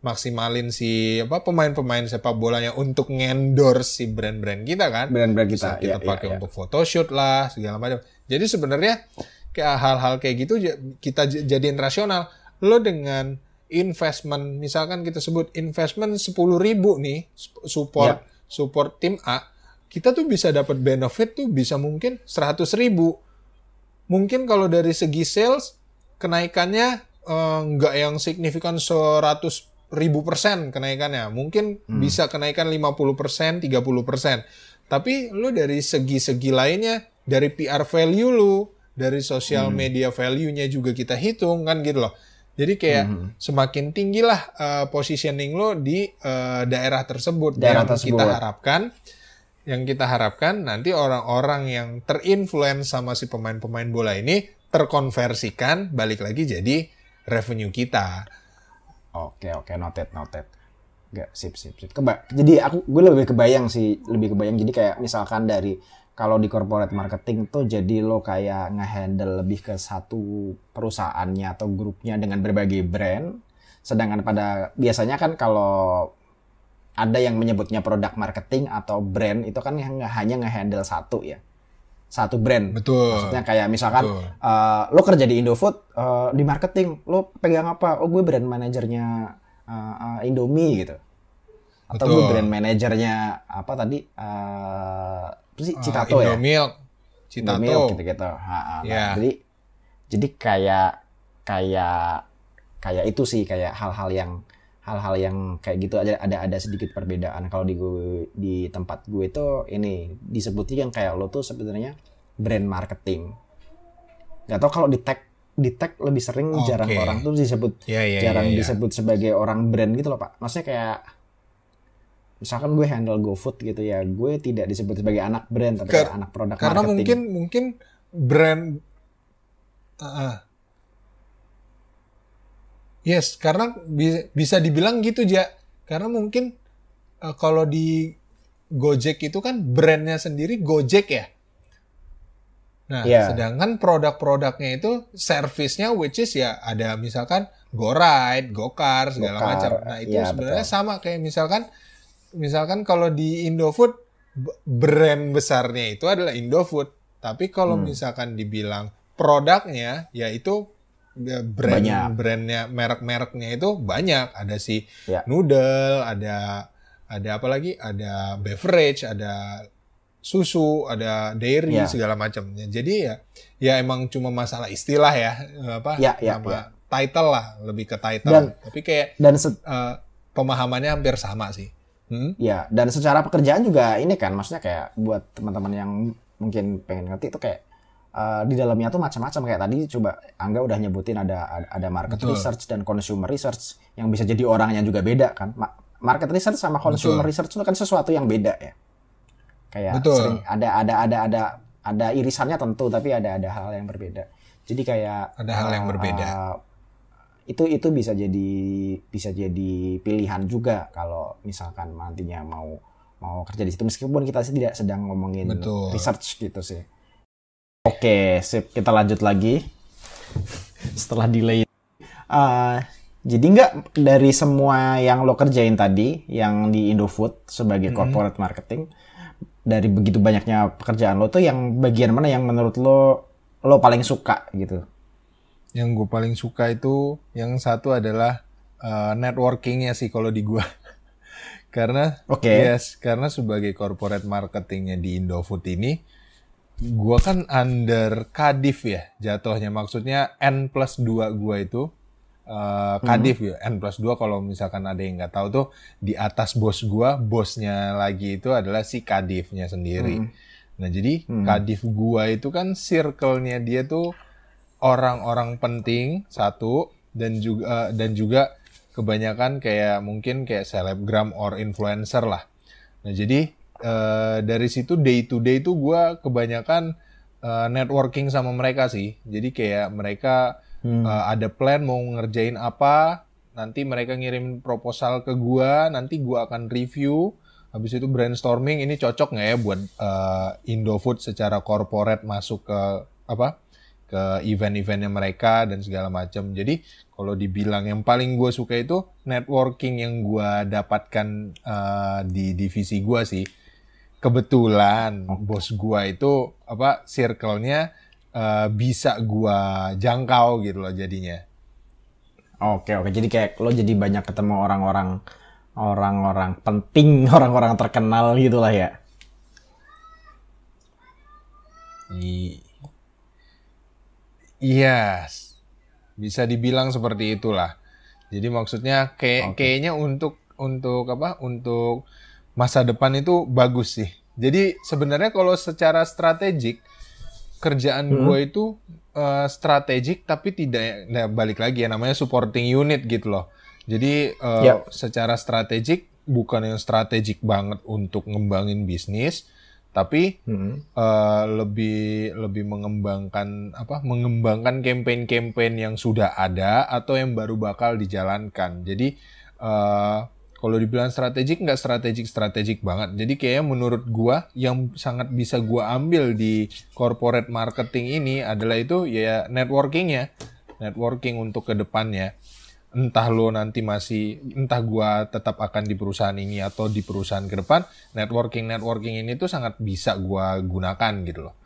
maksimalin si apa pemain-pemain sepak bolanya untuk ngendorse si brand-brand kita kan. Brand-brand kita. Bisa kita ya, pakai ya, untuk photoshoot lah segala macam. Jadi sebenarnya kayak hal-hal kayak gitu kita jadiin rasional. Lo dengan investment misalkan kita sebut investment sepuluh ribu nih support ya. support tim A kita tuh bisa dapat benefit tuh bisa mungkin 100 ribu. Mungkin kalau dari segi sales, kenaikannya eh, nggak yang signifikan 100 ribu persen kenaikannya. Mungkin hmm. bisa kenaikan 50 persen, 30 persen. Tapi lu dari segi-segi lainnya, dari PR value lu, dari sosial hmm. media value-nya juga kita hitung kan gitu loh. Jadi kayak hmm. semakin tinggilah uh, positioning lo di uh, daerah tersebut daerah yang tersebut. kita harapkan yang kita harapkan nanti orang-orang yang terinfluence sama si pemain-pemain bola ini terkonversikan balik lagi jadi revenue kita. Oke oke noted noted. Gak sip sip sip. Keba jadi aku gue lebih kebayang sih lebih kebayang jadi kayak misalkan dari kalau di corporate marketing tuh jadi lo kayak ngehandle lebih ke satu perusahaannya atau grupnya dengan berbagai brand. Sedangkan pada biasanya kan kalau ada yang menyebutnya produk marketing atau brand itu kan yang hanya ngehandle satu ya. Satu brand. Betul. Maksudnya kayak misalkan uh, lo kerja di Indofood uh, di marketing lo pegang apa? Oh gue brand manajernya uh, uh, Indomie gitu. Atau betul. gue brand manajernya apa tadi? Uh, sih Citato uh, Indomilk. ya Citato Indomilk gitu gitu ha, yeah. jadi jadi kayak kayak kayak itu sih kayak hal-hal yang hal-hal yang kayak gitu ada ada ada sedikit perbedaan kalau di gue di tempat gue itu ini disebutnya yang kayak lo tuh sebenarnya brand marketing nggak tau kalau di tag di tag lebih sering okay. jarang orang tuh disebut yeah, yeah, jarang yeah, yeah. disebut sebagai orang brand gitu loh pak maksudnya kayak misalkan gue handle GoFood gitu ya gue tidak disebut sebagai anak brand tapi Ker anak produk karena marketing. mungkin mungkin brand uh, Yes, karena bi bisa dibilang gitu ya. Karena mungkin uh, kalau di Gojek itu kan brandnya sendiri Gojek ya. Nah, yeah. sedangkan produk-produknya itu servisnya which is ya ada misalkan GoRide, GoCar segala Go macam. Nah, itu yeah, sebenarnya betul. sama kayak misalkan misalkan kalau di Indofood brand besarnya itu adalah Indofood. Tapi kalau hmm. misalkan dibilang produknya yaitu Ya, brand banyak. brandnya merek-mereknya itu banyak ada si ya. noodle ada ada apa lagi ada beverage ada susu ada dairy ya. segala macamnya jadi ya ya emang cuma masalah istilah ya apa ya, ya, nama ya. title lah lebih ke title dan, tapi kayak dan uh, pemahamannya hampir sama sih hmm? ya dan secara pekerjaan juga ini kan maksudnya kayak buat teman-teman yang mungkin pengen ngerti itu kayak uh, di dalamnya tuh macam-macam kayak tadi coba Angga udah nyebutin ada ada market Betul. research dan consumer research yang bisa jadi orangnya juga beda kan. market research sama consumer Betul. research itu kan sesuatu yang beda ya. Kayak Betul. sering ada ada ada ada ada irisannya tentu tapi ada ada hal yang berbeda. Jadi kayak ada hal yang berbeda. Uh, itu itu bisa jadi bisa jadi pilihan juga kalau misalkan nantinya mau mau kerja di situ meskipun kita sih tidak sedang ngomongin Betul. research gitu sih. Oke, sip. Kita lanjut lagi. Setelah delay. Uh, jadi nggak dari semua yang lo kerjain tadi, yang di Indofood sebagai hmm. corporate marketing, dari begitu banyaknya pekerjaan lo tuh yang bagian mana yang menurut lo lo paling suka gitu? Yang gue paling suka itu yang satu adalah uh, networkingnya sih kalau di gue. karena, okay. yes, karena sebagai corporate marketingnya di Indofood ini, gua kan under Kadif ya jatuhnya maksudnya N plus 2 gua itu uh, Kadif hmm. ya N plus 2 kalau misalkan ada yang nggak tahu tuh di atas bos gua bosnya lagi itu adalah si Kadifnya sendiri hmm. Nah jadi hmm. kadif gua itu kan circle-nya dia tuh orang-orang penting satu dan juga dan juga kebanyakan kayak mungkin kayak selebgram or influencer lah. Nah jadi uh, dari situ day to day itu gua kebanyakan uh, networking sama mereka sih. Jadi kayak mereka hmm. uh, ada plan mau ngerjain apa, nanti mereka ngirim proposal ke gua, nanti gua akan review Habis itu brainstorming ini cocok nggak ya buat uh, Indofood secara corporate masuk ke apa ke event-eventnya mereka dan segala macam. Jadi kalau dibilang yang paling gue suka itu networking yang gue dapatkan uh, di divisi gue sih. Kebetulan bos gue itu apa circle-nya uh, bisa gue jangkau gitu loh jadinya. Oke oke jadi kayak lo jadi banyak ketemu orang-orang orang-orang penting, orang-orang terkenal gitulah ya. Iya, yes. bisa dibilang seperti itulah. Jadi maksudnya kayak okay. kayaknya untuk untuk apa? Untuk masa depan itu bagus sih. Jadi sebenarnya kalau secara strategik kerjaan hmm. gue itu uh, strategik tapi tidak nah balik lagi ya namanya supporting unit gitu loh. Jadi uh, yep. secara strategik bukan yang strategik banget untuk ngembangin bisnis, tapi hmm. uh, lebih lebih mengembangkan apa? Mengembangkan campaign-campaign yang sudah ada atau yang baru bakal dijalankan. Jadi uh, kalau dibilang strategik nggak strategik strategik banget. Jadi kayaknya menurut gua yang sangat bisa gua ambil di corporate marketing ini adalah itu ya networkingnya, networking untuk ke depannya entah lo nanti masih entah gua tetap akan di perusahaan ini atau di perusahaan ke depan networking networking ini tuh sangat bisa gua gunakan gitu loh.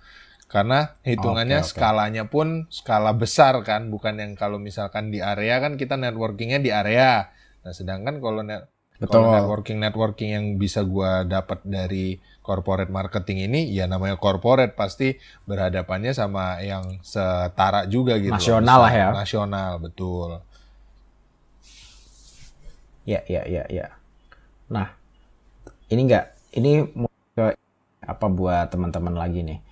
Karena hitungannya okay, okay. skalanya pun skala besar kan bukan yang kalau misalkan di area kan kita networkingnya di area. Nah sedangkan kalau net Betul. Kalau networking networking yang bisa gua dapat dari corporate marketing ini ya namanya corporate pasti berhadapannya sama yang setara juga gitu nasional lah ya. Nasional betul Ya, ya, ya, ya. Nah, ini enggak, ini mau ke apa buat teman-teman lagi nih.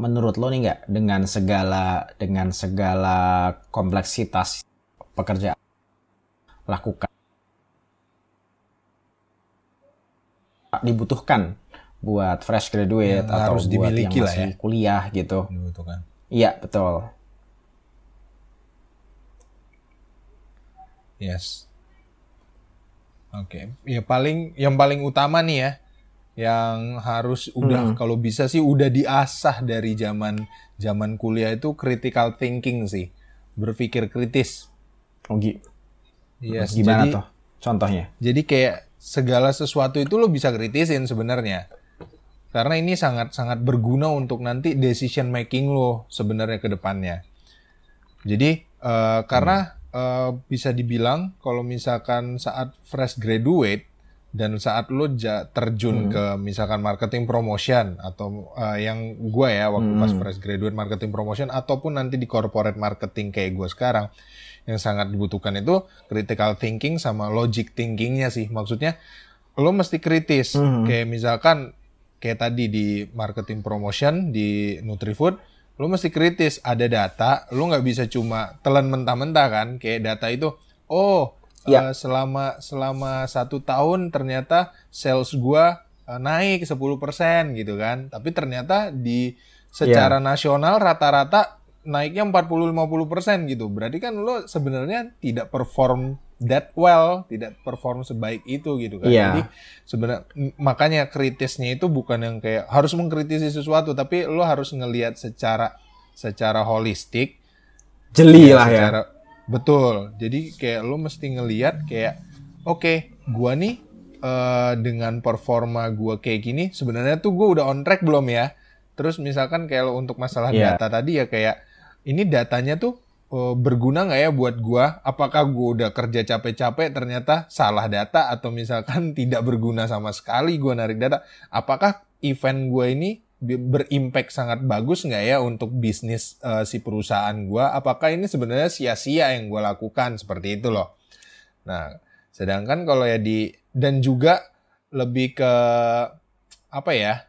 Menurut lo nih enggak dengan segala dengan segala kompleksitas pekerjaan lakukan dibutuhkan buat fresh graduate yang atau harus buat yang masih ya. kuliah gitu. Iya, betul. Yes. Oke, okay. ya paling yang paling utama nih ya, yang harus udah hmm. kalau bisa sih udah diasah dari zaman zaman kuliah itu critical thinking sih, berpikir kritis. Oh gitu. Yes, Gimana jadi, tuh contohnya? Jadi kayak segala sesuatu itu lo bisa kritisin sebenarnya. Karena ini sangat sangat berguna untuk nanti decision making lo sebenarnya ke depannya. Jadi uh, karena hmm uh, bisa dibilang kalau misalkan saat fresh graduate dan saat lo ja, terjun hmm. ke misalkan marketing promotion atau uh, yang gue ya waktu hmm. pas fresh graduate marketing promotion ataupun nanti di corporate marketing kayak gue sekarang yang sangat dibutuhkan itu critical thinking sama logic thinkingnya sih maksudnya lo mesti kritis hmm. kayak misalkan kayak tadi di marketing promotion di Nutrifood lu mesti kritis ada data lu nggak bisa cuma telan mentah-mentah kan kayak data itu oh ya. uh, selama selama satu tahun ternyata sales gua uh, naik 10% gitu kan tapi ternyata di secara ya. nasional rata-rata naiknya 40-50% gitu berarti kan lu sebenarnya tidak perform that well, tidak perform sebaik itu gitu kan. Yeah. Jadi sebenarnya makanya kritisnya itu bukan yang kayak harus mengkritisi sesuatu, tapi lo harus ngelihat secara secara holistik. Jeli ya, lah ya. secara, ya. Betul. Jadi kayak lo mesti ngelihat kayak oke, okay, gua nih uh, dengan performa gua kayak gini sebenarnya tuh gua udah on track belum ya? Terus misalkan kayak lo untuk masalah yeah. data tadi ya kayak ini datanya tuh uh, berguna nggak ya buat gua? Apakah gua udah kerja capek-capek ternyata salah data atau misalkan tidak berguna sama sekali gua narik data? Apakah event gua ini berimpact sangat bagus nggak ya untuk bisnis uh, si perusahaan gua? Apakah ini sebenarnya sia-sia yang gua lakukan seperti itu loh? Nah, sedangkan kalau ya di dan juga lebih ke apa ya?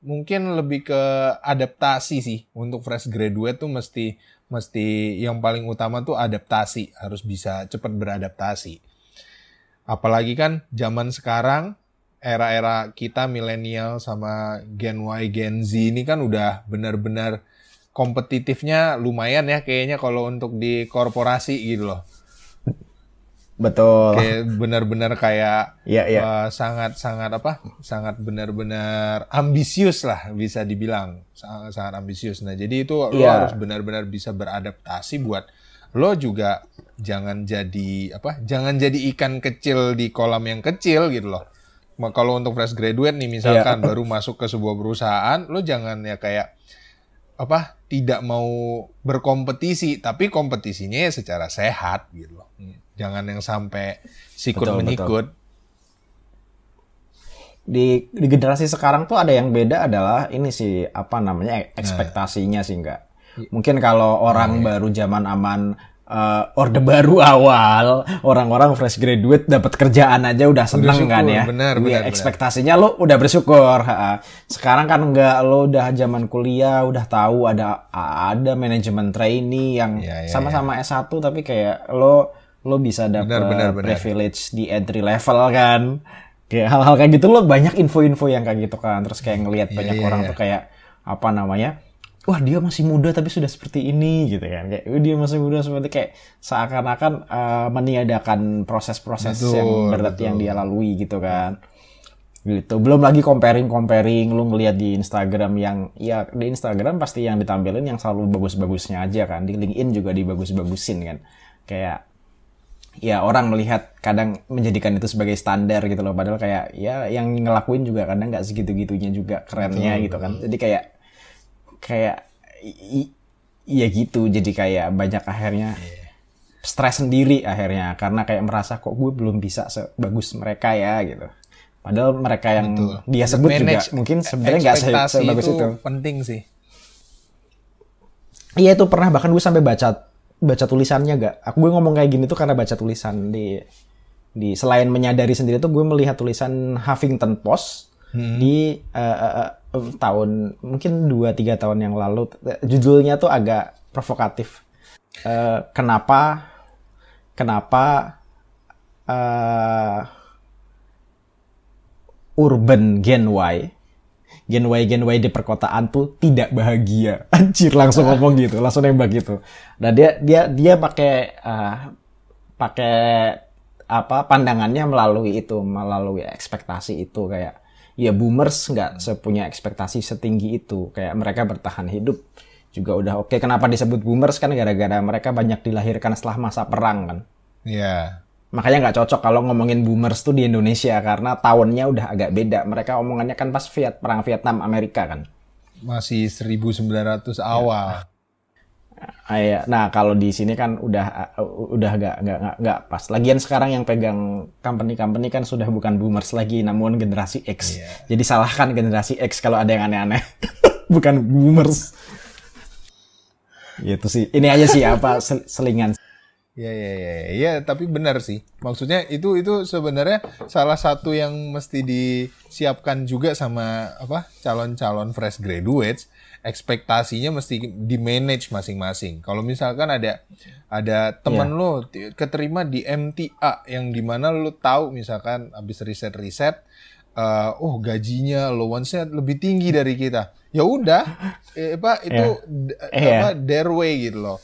mungkin lebih ke adaptasi sih untuk fresh graduate tuh mesti mesti yang paling utama tuh adaptasi harus bisa cepat beradaptasi. Apalagi kan zaman sekarang era-era kita milenial sama Gen Y Gen Z ini kan udah benar-benar kompetitifnya lumayan ya kayaknya kalau untuk di korporasi gitu loh Betul. Kayak benar-benar kayak Iya, iya. uh, sangat-sangat apa? Sangat benar-benar ambisius lah bisa dibilang. Sangat, sangat ambisius. Nah, jadi itu lo Iya. harus benar-benar bisa beradaptasi buat lo juga jangan jadi apa? Jangan jadi ikan kecil di kolam yang kecil gitu loh. Kalau untuk fresh graduate nih misalkan baru masuk ke sebuah perusahaan, lo jangan ya kayak apa? Tidak mau berkompetisi, tapi kompetisinya ya secara sehat gitu loh. Jangan yang sampai sikut Betul, menyikut. di di generasi sekarang tuh ada yang beda adalah ini sih apa namanya Nah. ekspektasinya sih enggak. Mungkin kalau orang baru zaman aman eh, orde baru awal, orang-orang fresh graduate dapat kerjaan aja udah seneng syukur, kan ya. benar, Iya, benar, benar. ekspektasinya lo udah bersyukur. Sekarang kan enggak lo udah zaman kuliah udah tahu ada ada manajemen trainee yang Iya, sama-sama S1 tapi kayak lo lo bisa dapat privilege di entry level kan. Kayak hal-hal kayak gitu lo banyak info-info yang kayak gitu kan. Terus kayak ngelihat banyak iya, orang iya. tuh kayak apa namanya wah dia masih muda tapi sudah seperti ini gitu kan. Kayak "Wih, dia masih muda seperti kayak seakan-akan eh, meniadakan proses-proses Betul, yang berat betul. yang dia lalui gitu kan. Gitu. Belum lagi comparing comparing lu ngelihat di Instagram yang ya di Instagram pasti yang ditampilin yang selalu bagus-bagusnya aja kan. Di LinkedIn juga dibagus-bagusin kan. Kayak ya orang melihat kadang menjadikan itu sebagai standar gitu loh. Padahal kayak ya yang ngelakuin juga kadang nggak segitu-gitunya juga kerennya gitu kan. Jadi kayak kayak i- i- ya gitu. Jadi kayak banyak akhirnya stres sendiri akhirnya. Karena kayak merasa kok gue belum bisa sebagus mereka ya? gitu. Padahal mereka yang dia sebut juga Manage mungkin sebenarnya nggak sebagus itu, penting sih. Iya itu pernah. Bahkan gue sampai baca baca tulisannya gak. Aku gue ngomong kayak gini tuh karena baca tulisan di di selain menyadari sendiri tuh gue melihat tulisan Huffington Post di eh, eh, eh, tahun mungkin 2 3 tahun yang lalu judulnya tuh agak provokatif. Eh, kenapa kenapa eh, urban Gen Y Gen Y Gen Y di perkotaan tuh tidak bahagia. Anjir langsung ngomong gitu, langsung nembak gitu. Nah dia dia dia pakai ah, pakai apa pandangannya melalui itu, melalui ekspektasi itu kayak ya boomers nggak sepunya ekspektasi setinggi itu, kayak mereka bertahan hidup juga udah oke. Kenapa disebut boomers kan gara-gara mereka banyak dilahirkan setelah masa perang kan. Iya. Makanya nggak cocok kalau ngomongin boomers tuh di Indonesia karena tahunnya udah agak beda. Mereka omongannya kan pas Viet perang Vietnam Amerika kan. Masih 1900 awal. Iya. Nah kalau di sini kan udah uh, udah nggak nggak nggak pas. Lagian sekarang yang pegang company-company kan sudah bukan boomers lagi, namun generasi X. Jadi salahkan generasi X kalau ada yang aneh-aneh, bukan boomers. Gitu sih. Ini aja sih apa sel- selingan. Iya iya iya iya tapi benar sih. Maksudnya itu itu sebenarnya salah satu yang mesti disiapkan juga sama apa calon-calon fresh graduates ekspektasinya mesti di manage masing-masing. Kalau misalkan ada ada teman lo ti- keterima di MTA yang di mana lo tahu misalkan habis riset-riset eh, oh gajinya allowance-nya lebih tinggi dari kita. Ya udah, eh, apa itu d- Iya. apa their way gitu loh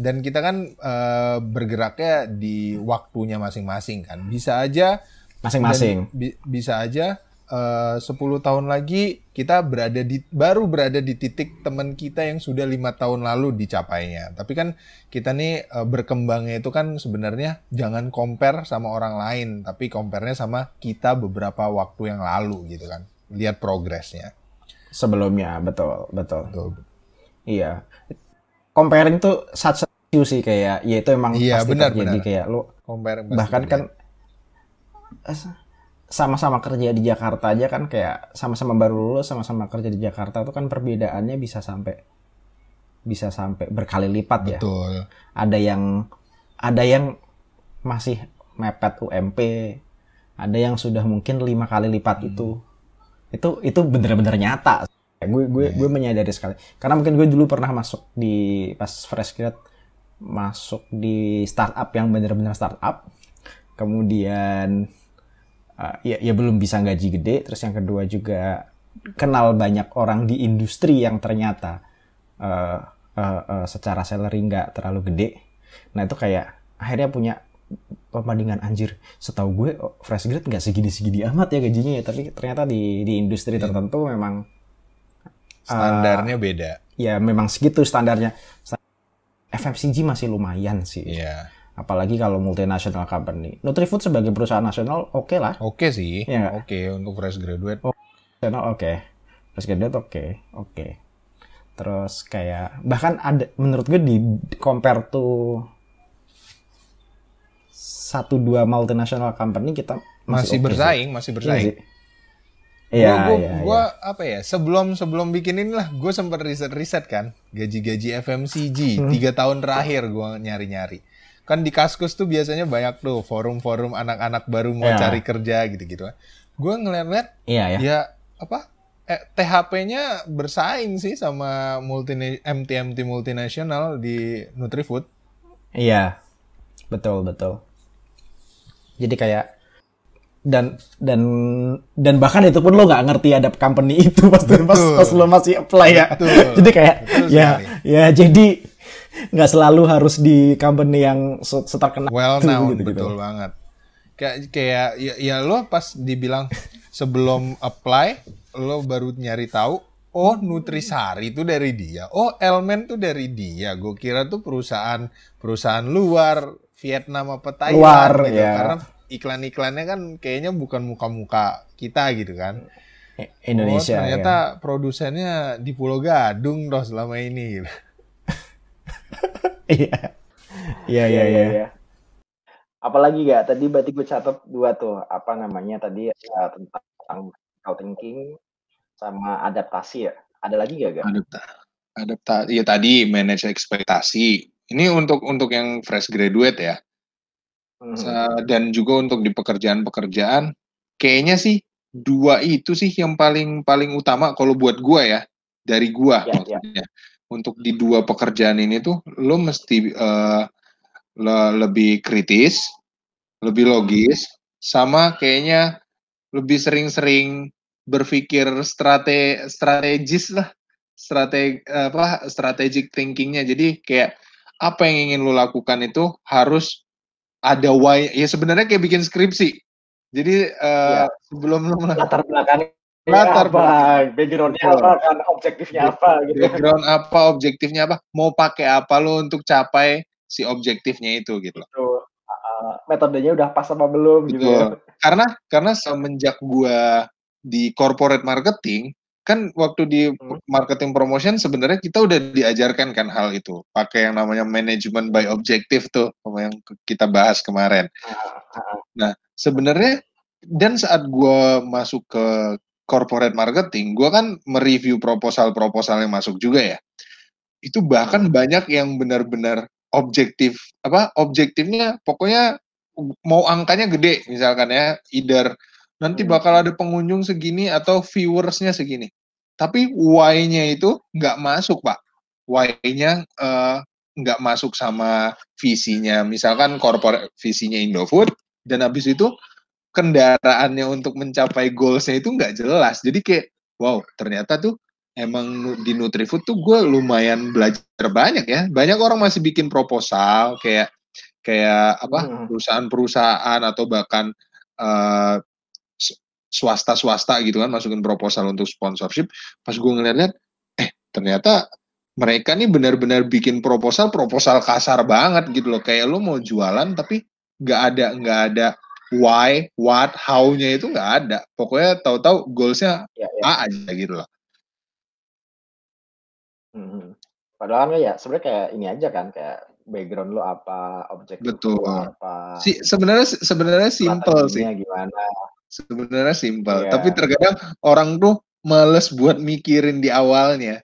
dan kita kan eh, bergeraknya di waktunya masing-masing kan bisa aja Masing-masing. bi- bisa aja eh, 10 tahun lagi kita berada di baru berada di titik teman kita yang sudah lima tahun lalu dicapainya tapi kan kita nih eh, berkembangnya itu kan sebenarnya jangan compare sama orang lain tapi compare-nya sama kita beberapa waktu yang lalu gitu kan lihat progresnya Sebelumnya, betul, betul. Betul. Iya. Comparing tuh such issue sih kayak ya itu emang Iya, pasti benar, terjadi benar. kayak lu compare bahkan kan sama-sama kerja di Jakarta aja kan kayak sama-sama baru lulus sama-sama kerja di Jakarta tuh kan perbedaannya bisa sampai bisa sampai berkali lipat ya. betul Ada yang ada yang masih mepet UMP, ada yang sudah mungkin lima kali lipat itu. Itu itu bener-bener nyata. gue gue gue menyadari sekali karena mungkin gue dulu pernah masuk di pas fresh grad masuk di startup yang benar-benar startup. Kemudian uh, ya ya belum bisa gaji gede. Terus yang kedua juga kenal banyak orang di industri yang ternyata uh, uh, uh, secara salary nggak terlalu gede. Nah itu kayak akhirnya punya perbandingan anjir. Setahu gue oh, fresh grad nggak segini-segini amat ya gajinya ya. Tapi ternyata di di industri tertentu memang Standarnya uh, beda. Ya memang segitu standarnya. FMCG masih lumayan sih. Iya. Apalagi kalau multinational company. Nutrifood sebagai perusahaan nasional oke okay lah. Oke okay sih. Ya, oke okay, untuk fresh graduate. Oh, oke. Okay. Fresh graduate oke. Okay. Oke. Okay. Terus kayak bahkan ada menurut gue di compare to satu dua multinational company kita masih, masih okay bersaing, sih. masih bersaing. Iya Iya, gua, iya, gua iya. apa ya? Sebelum sebelum bikin inilah, gue sempat riset riset kan, gaji-gaji FMCG hmm. tiga tahun terakhir gue nyari-nyari. Kan di Kaskus tuh biasanya banyak tuh forum-forum anak-anak baru mau yeah. cari kerja gitu-gitu. Gue ngeliat-ngeliat, iya, ya. ya apa? Eh, THP-nya bersaing sih sama multi MT MT multinasional di Nutrifood. Iya, betul betul. Jadi kayak dan dan dan bahkan itu pun lo nggak ngerti ada company itu pas pas, pas lo masih apply ya Betul. jadi kayak Betul ya sekali. ya jadi nggak selalu harus di company yang seterkenal well known gitu, betul gitu. banget kayak kayak ya, ya lo pas dibilang sebelum apply lo baru nyari tahu oh Nutrisari itu dari dia oh Elmen tuh dari dia gue kira tuh perusahaan perusahaan luar Vietnam apa Thailand luar, gitu ya. karena iklan-iklannya kan kayaknya bukan muka-muka kita gitu kan. Indonesia. Oh, ternyata ya. produsennya di Pulau Gadung doh selama ini. Iya. Iya, iya, iya. iya. Apalagi gak? Tadi berarti gue catat dua tuh. Apa namanya tadi ya, tentang critical thinking sama adaptasi ya. Ada lagi gak? gak? Adapta adaptasi. Ya tadi manage ekspektasi. Ini untuk untuk yang fresh graduate ya. Hmm. Dan juga untuk di pekerjaan-pekerjaan, kayaknya sih dua itu sih yang paling paling utama kalau buat gua ya, dari gua ya, maksudnya. Ya. Untuk di dua pekerjaan ini tuh lo mesti uh, le lebih kritis, lebih logis, sama kayaknya lebih sering-sering berpikir strate strategis lah, strategi apa strategic thinkingnya. Jadi kayak apa yang ingin lo lakukan itu harus ada why ya sebenarnya kayak bikin skripsi. Jadi uh, ya. sebelum lu latar belakang latar apa, backgroundnya apa, kan objektifnya apa gitu. Background apa, objektifnya apa, mau pakai apa lo untuk capai si objektifnya itu gitu loh. Uh, metodenya udah pas apa belum gitu Betul. gitu. Karena karena semenjak gua di corporate marketing, kan waktu di hmm. marketing promotion sebenarnya kita udah diajarkan kan hal itu pakai yang namanya management by objective tuh yang kita bahas kemarin. Nah sebenarnya dan saat gue masuk ke corporate marketing, gue kan mereview proposal-proposal yang masuk juga ya. Itu bahkan hmm. banyak yang benar-benar objektif apa objektifnya pokoknya mau angkanya gede misalkan ya either nanti hmm. bakal ada pengunjung segini atau viewersnya segini. Tapi why-nya itu nggak masuk, Pak. Why-nya uh, nggak masuk sama visinya. Misalkan corporate visinya Indofood, dan habis itu kendaraannya untuk mencapai goals-nya itu nggak jelas. Jadi kayak, wow, ternyata tuh emang di Nutrifood tuh gue lumayan belajar banyak ya. Banyak orang masih bikin proposal kayak kayak apa hmm. perusahaan-perusahaan atau bahkan uh, swasta-swasta gitu kan masukin proposal untuk sponsorship. Pas gue ngeliat-liat eh ternyata mereka nih benar-benar bikin proposal proposal kasar banget gitu loh. Kayak lo mau jualan tapi nggak ada nggak ada why what how-nya itu nggak ada. Pokoknya tahu-tahu goalsnya ya, ya. A aja gitu loh. Hmm. padahal kan ya sebenarnya kayak ini aja kan kayak background lo apa objek betul. apa si sebenarnya sebenarnya simple sih. gimana Sebenarnya simpel, yeah. tapi terkadang orang tuh males buat mikirin di awalnya.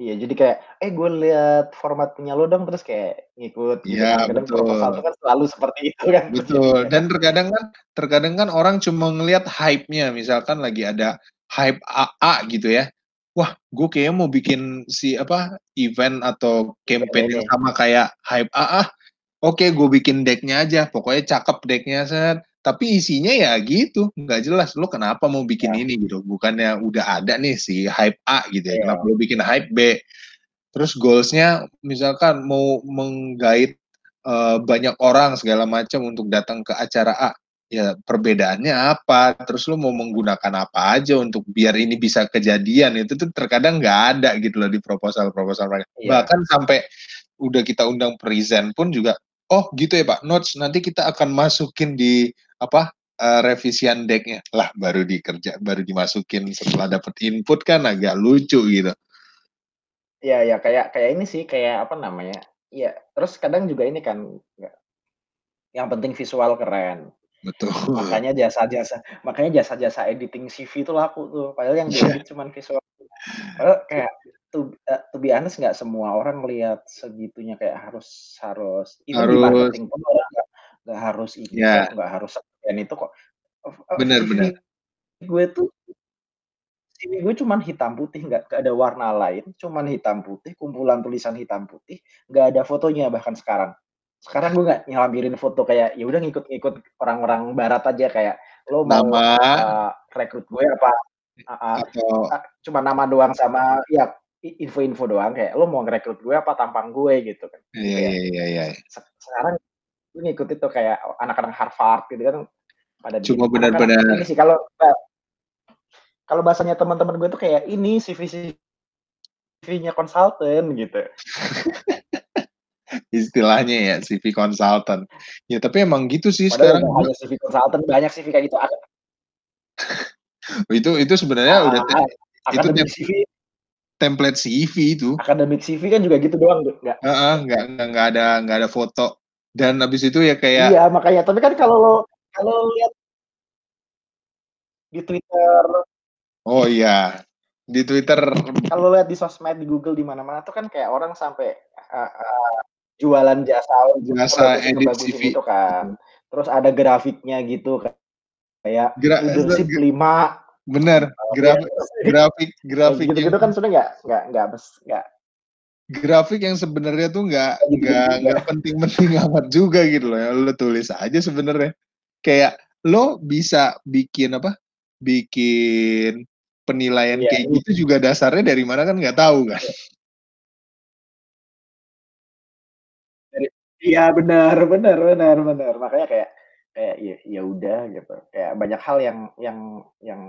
Iya, jadi kayak, eh gue lihat formatnya lo dong, terus kayak ngikut. Gitu iya, gitu. betul. Proposal itu kan selalu seperti itu kan. Betul. Dan terkadang kan, terkadang kan orang cuma ngelihat hype-nya, misalkan lagi ada hype AA gitu ya. wah gue kayaknya mau bikin si apa event atau campaign yang sama kayak hype ah, ah oke gue bikin decknya aja pokoknya cakep decknya set tapi isinya ya gitu nggak jelas lo kenapa mau bikin ya. ini? Gitu. Bukannya udah ada nih si hype A gitu ya, ya. kenapa lo bikin hype B? Terus goalsnya misalkan mau menggait uh, banyak orang segala macam untuk datang ke acara A ya perbedaannya apa? Terus lo mau menggunakan apa aja untuk biar ini bisa kejadian? Itu tuh terkadang nggak ada gitu loh di proposal proposal mereka. Yeah. bahkan sampai udah kita undang present pun juga oh gitu ya pak. Notes nanti kita akan masukin di apa uh, revisian decknya lah baru dikerja baru dimasukin setelah dapat input kan agak lucu gitu ya ya kayak kayak ini sih kayak apa namanya ya terus kadang juga ini kan yang penting visual keren Betul. Makanya jasa-jasa makanya jasa-jasa editing CV itu laku tuh. Padahal yang diedit cuma visual. Padahal kayak to, uh, to be honest nggak semua orang melihat segitunya kayak harus harus itu di marketing pun orang nggak harus ini yeah. nggak harus dan itu kok. Benar benar. Gue tuh CV gue cuman hitam putih nggak ada warna lain, cuman hitam putih, kumpulan tulisan hitam putih, nggak ada fotonya bahkan sekarang. Sekarang gue nggak nyelampirin foto kayak ya udah ngikut-ngikut orang-orang barat aja kayak lo mau nama? uh, rekrut gue apa? Uh, uh, atau uh, cuma nama doang sama ya info-info doang kayak lo mau ngerekrut gue apa tampang gue? Gitu kan. Iya iya iya iya. sekarang gue ngikut itu kayak anak-anak Harvard gitu kan pada cuma benar-benar ini sih kalau kalau bahasanya teman-teman gue tuh kayak ini CV CV-nya konsultan gitu istilahnya ya CV consultant. Ya tapi emang gitu sih Padahal sekarang. Ada CV consultant banyak CV kayak gitu. itu itu sebenarnya ah, udah itu tem CV template CV itu. Akademik CV kan juga gitu doang, enggak? Uh, uh, enggak, enggak ada enggak ada foto. Dan habis itu ya kayak Iya, makanya. Tapi kan kalau lo kalau lihat di Twitter Oh iya. Di Twitter kalau lihat di sosmed di Google di mana-mana tuh kan kayak orang sampai uh, uh, jualan jasa jasa edit CV itu kan. Terus ada grafiknya gitu kan. Kayak Gra leadership lima Bener, grafik grafik grafik gitu, gitu kan sudah nggak nggak nggak nggak grafik yang sebenarnya tuh nggak nggak nggak penting-penting amat juga gitu loh ya. Lo tulis aja sebenarnya. Kayak lo bisa bikin apa? Bikin penilaian ya, kayak gitu juga dasarnya dari mana kan nggak tahu kan? Iya benar benar benar benar. Makanya kayak kayak ya ya udah gitu. Kayak banyak hal yang yang yang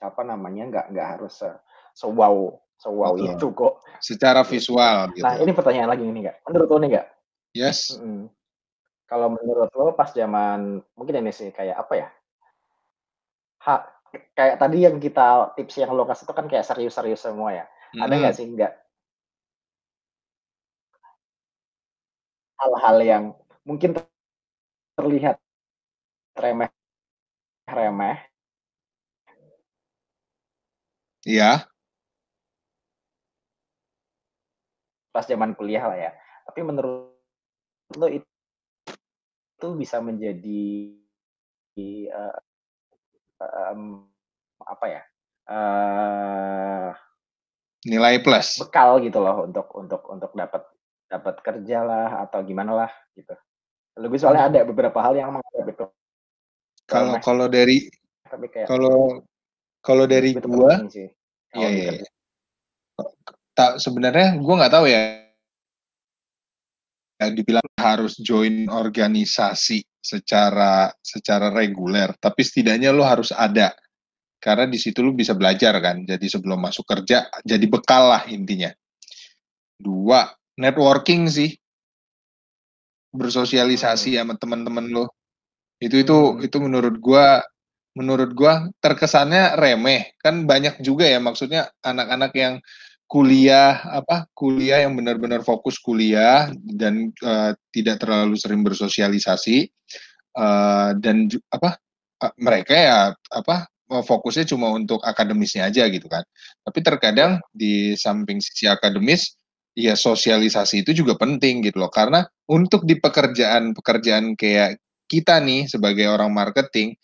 apa namanya nggak nggak harus se, se wow wow Betul. itu kok. Secara visual. Gitu. Nah ini pertanyaan lagi ini nggak? Menurut lo nih nggak? Yes. Mm -hmm. Kalau menurut lo pas zaman mungkin ini sih kayak apa ya? Ha, kayak tadi yang kita tips yang lo kasih itu kan kayak serius-serius semua ya. Mm -hmm. Ada nggak sih nggak hal-hal yang mungkin terlihat remeh remeh Iya. Pas zaman kuliah lah ya. Tapi menurut lo itu, itu bisa menjadi uh, um, apa ya? Uh, nilai plus bekal gitu loh untuk untuk untuk dapat dapat kerja lah atau gimana lah gitu. Lebih soalnya ada beberapa hal yang menghadap itu. Kalau kalau dari kalau kalau dari gua sih, iya iya. Tak sebenarnya gua nggak tahu ya. ya. Dibilang harus join organisasi secara secara reguler, tapi setidaknya lo harus ada karena di situ lo bisa belajar kan. Jadi sebelum masuk kerja, jadi bekal lah intinya. Dua, networking sih bersosialisasi hmm. sama teman-teman lo itu itu hmm. itu menurut gua menurut gua terkesannya remeh kan banyak juga ya maksudnya anak-anak yang kuliah apa kuliah yang benar-benar fokus kuliah dan uh, tidak terlalu sering bersosialisasi uh, dan apa uh, mereka ya apa fokusnya cuma untuk akademisnya aja gitu kan. Tapi terkadang di samping sisi akademis ya sosialisasi itu juga penting gitu loh. Karena untuk di pekerjaan-pekerjaan kayak kita nih sebagai orang marketing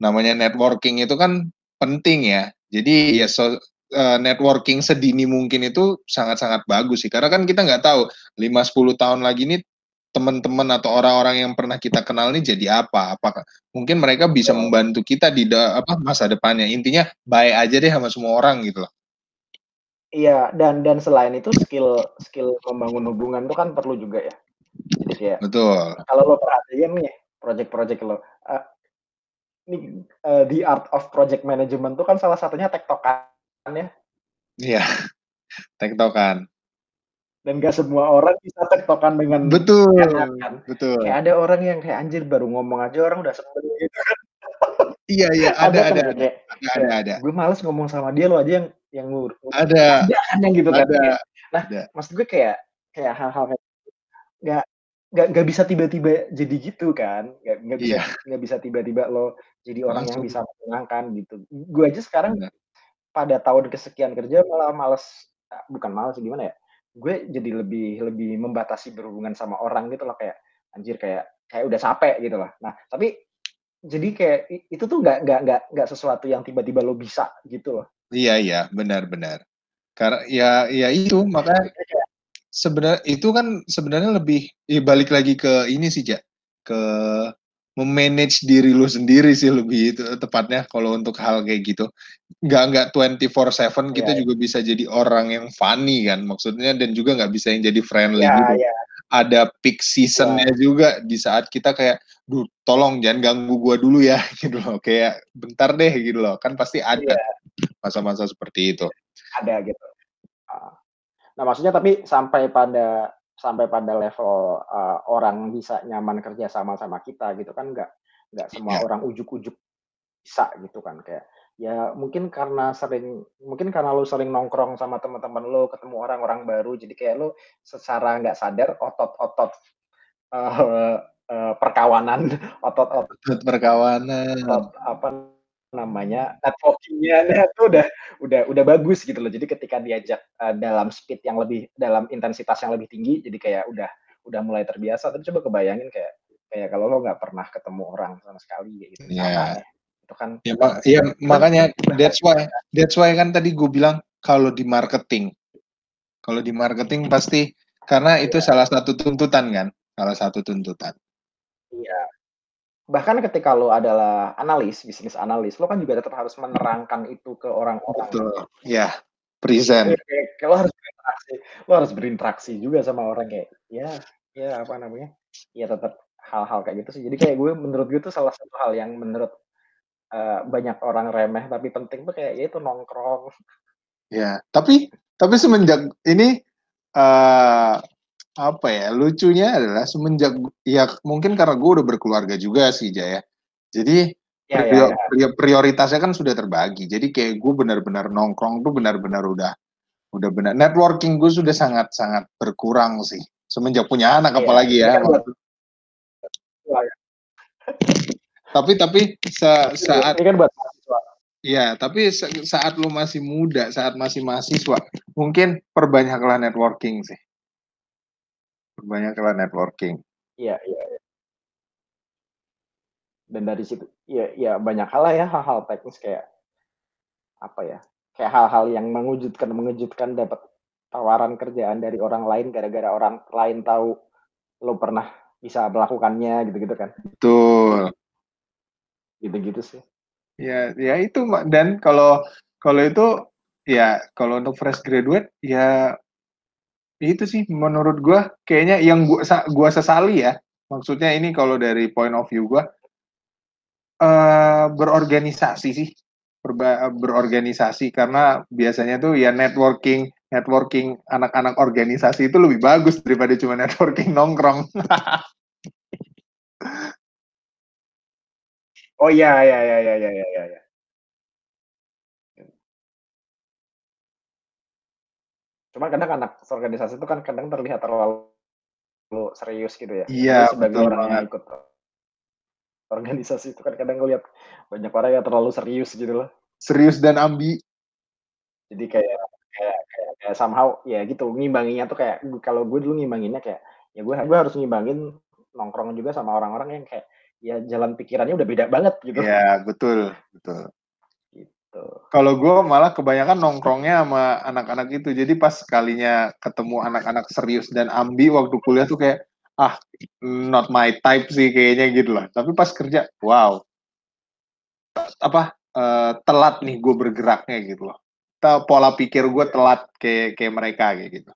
namanya networking itu kan penting ya. Jadi ya so, uh, networking sedini mungkin itu sangat-sangat bagus sih. Karena kan kita nggak tahu 5-10 tahun lagi nih teman-teman atau orang-orang yang pernah kita kenal ini jadi apa? Apakah mungkin mereka bisa membantu kita di da, apa masa depannya? Intinya baik aja deh sama semua orang gitu loh. Iya, dan dan selain itu skill skill membangun hubungan itu kan perlu juga ya. Jadi kayak Betul. Kalau lo perhatiin nih project-project lo, uh, ini uh, the art of project management tuh kan salah satunya tektokan ya. Iya. Tektokan dan gak semua orang bisa tektokan dengan betul kan? betul kayak ada orang yang kayak anjir baru ngomong aja orang udah sebel gitu kan iya iya ada ada ada, ada, ada, ada, gue males ngomong sama dia lo aja yang yang ngur ada ada kan yang gitu kan ada. nah ada. maksud gue kayak kayak hal-hal kayak nggak nggak nggak bisa tiba-tiba jadi gitu kan nggak nggak bisa iya. nggak yeah. bisa tiba-tiba lo jadi orang Langsung. yang bisa menyenangkan gitu gue aja sekarang Benar. Pada tahun kesekian kerja malah males bukan males gimana ya gue jadi lebih lebih membatasi berhubungan sama orang gitu loh kayak anjir kayak kayak udah capek gitu loh. Nah tapi jadi kayak itu tuh nggak nggak nggak nggak sesuatu yang tiba-tiba lo bisa gitu loh. Iya iya benar-benar. Karena ya ya itu makanya sebenarnya itu kan sebenarnya lebih ya balik lagi ke ini sih ja ke memanage diri lu sendiri sih lebih itu tepatnya kalau untuk hal kayak gitu. Nggak nggak 24/7 kita yeah. juga bisa jadi orang yang funny kan maksudnya dan juga nggak bisa yang jadi friendly yeah, gitu. Yeah. Ada peak seasonnya yeah. juga di saat kita kayak, duh tolong jangan ganggu gua dulu ya gitu loh. Kayak bentar deh gitu loh. Kan pasti ada iya. masa-masa yeah. seperti itu. Ada gitu. Ah. Nah maksudnya tapi sampai pada sampai pada level uh, orang bisa nyaman kerja sama sama kita gitu kan nggak nggak semua yeah. orang ujuk-ujuk bisa gitu kan kayak ya mungkin karena sering mungkin karena lo sering nongkrong sama teman-teman lo ketemu orang-orang baru jadi kayak lo secara nggak sadar otot-otot uh, uh, perkawanan otot-otot perkawanan otot, apa namanya networkingnya itu udah udah udah bagus gitu loh. Jadi ketika diajak uh, dalam speed yang lebih dalam intensitas yang lebih tinggi, jadi kayak udah udah mulai terbiasa. Tapi coba kebayangin kayak kayak kalau lo nggak pernah ketemu orang sama sekali gitu. Yeah. Itu kan. Ya, mak ya makanya that's why that's why kan tadi gue bilang kalau di marketing kalau di marketing pasti karena itu yeah. salah satu tuntutan kan, salah satu tuntutan. Iya bahkan ketika lo adalah analis, bisnis analis, lo kan juga tetap harus menerangkan itu ke orang-orang. Betul. Ya, present. Kalau harus berinteraksi, lo harus berinteraksi juga sama orang kayak, ya, ya apa namanya, ya tetap hal-hal kayak gitu sih. Jadi kayak gue, menurut gue itu salah satu hal yang menurut uh, banyak orang remeh tapi penting tuh kayak ya itu nongkrong. Ya, tapi tapi semenjak ini uh, apa ya lucunya adalah semenjak ya mungkin karena gue udah berkeluarga juga sih Jaya jadi ya, prior, ya, ya. prioritasnya kan sudah terbagi jadi kayak gue benar-benar nongkrong tuh benar-benar udah udah benar networking gue sudah sangat sangat berkurang sih semenjak punya anak ya, apalagi ya, ya. tapi tapi sa saat ini kan buat Iya, tapi saat lu masih muda, saat masih mahasiswa, mungkin perbanyaklah networking sih lah networking. Iya, iya, iya. Dan dari situ, ya, ya banyak hal lah ya, hal-hal teknis kayak apa ya, kayak hal-hal yang mengejutkan, mengejutkan dapat tawaran kerjaan dari orang lain gara-gara orang lain tahu lo pernah bisa melakukannya gitu-gitu kan. Betul. Gitu-gitu sih. Ya, ya itu dan kalau kalau itu ya kalau untuk fresh graduate ya itu sih menurut gua kayaknya yang gua gua sesali ya. Maksudnya ini kalau dari point of view gua uh, berorganisasi sih. Berba, berorganisasi karena biasanya tuh ya networking networking anak-anak organisasi itu lebih bagus daripada cuma networking nongkrong. oh iya iya iya iya iya iya. Ya. Cuma kadang anak organisasi itu kan kadang terlihat terlalu serius gitu ya. Iya, sebagai orang banget. yang ikut organisasi itu kan kadang ngeliat banyak orang yang terlalu serius gitu loh. Serius dan ambi. Jadi kayak kayak kayak, kayak somehow ya gitu ngimbanginya tuh kayak kalau gue dulu ngimbanginnya kayak ya gue gue harus ngimbangin nongkrong juga sama orang-orang yang kayak ya jalan pikirannya udah beda banget gitu. Iya, betul, betul. Kalau gue malah kebanyakan nongkrongnya sama anak-anak itu. Jadi pas kalinya ketemu anak-anak serius dan ambi waktu kuliah tuh kayak ah not my type sih kayaknya gitu lah. Tapi pas kerja, wow, apa uh, telat nih gue bergeraknya gitu loh. Pola pikir gue telat kayak kayak mereka kayak gitu.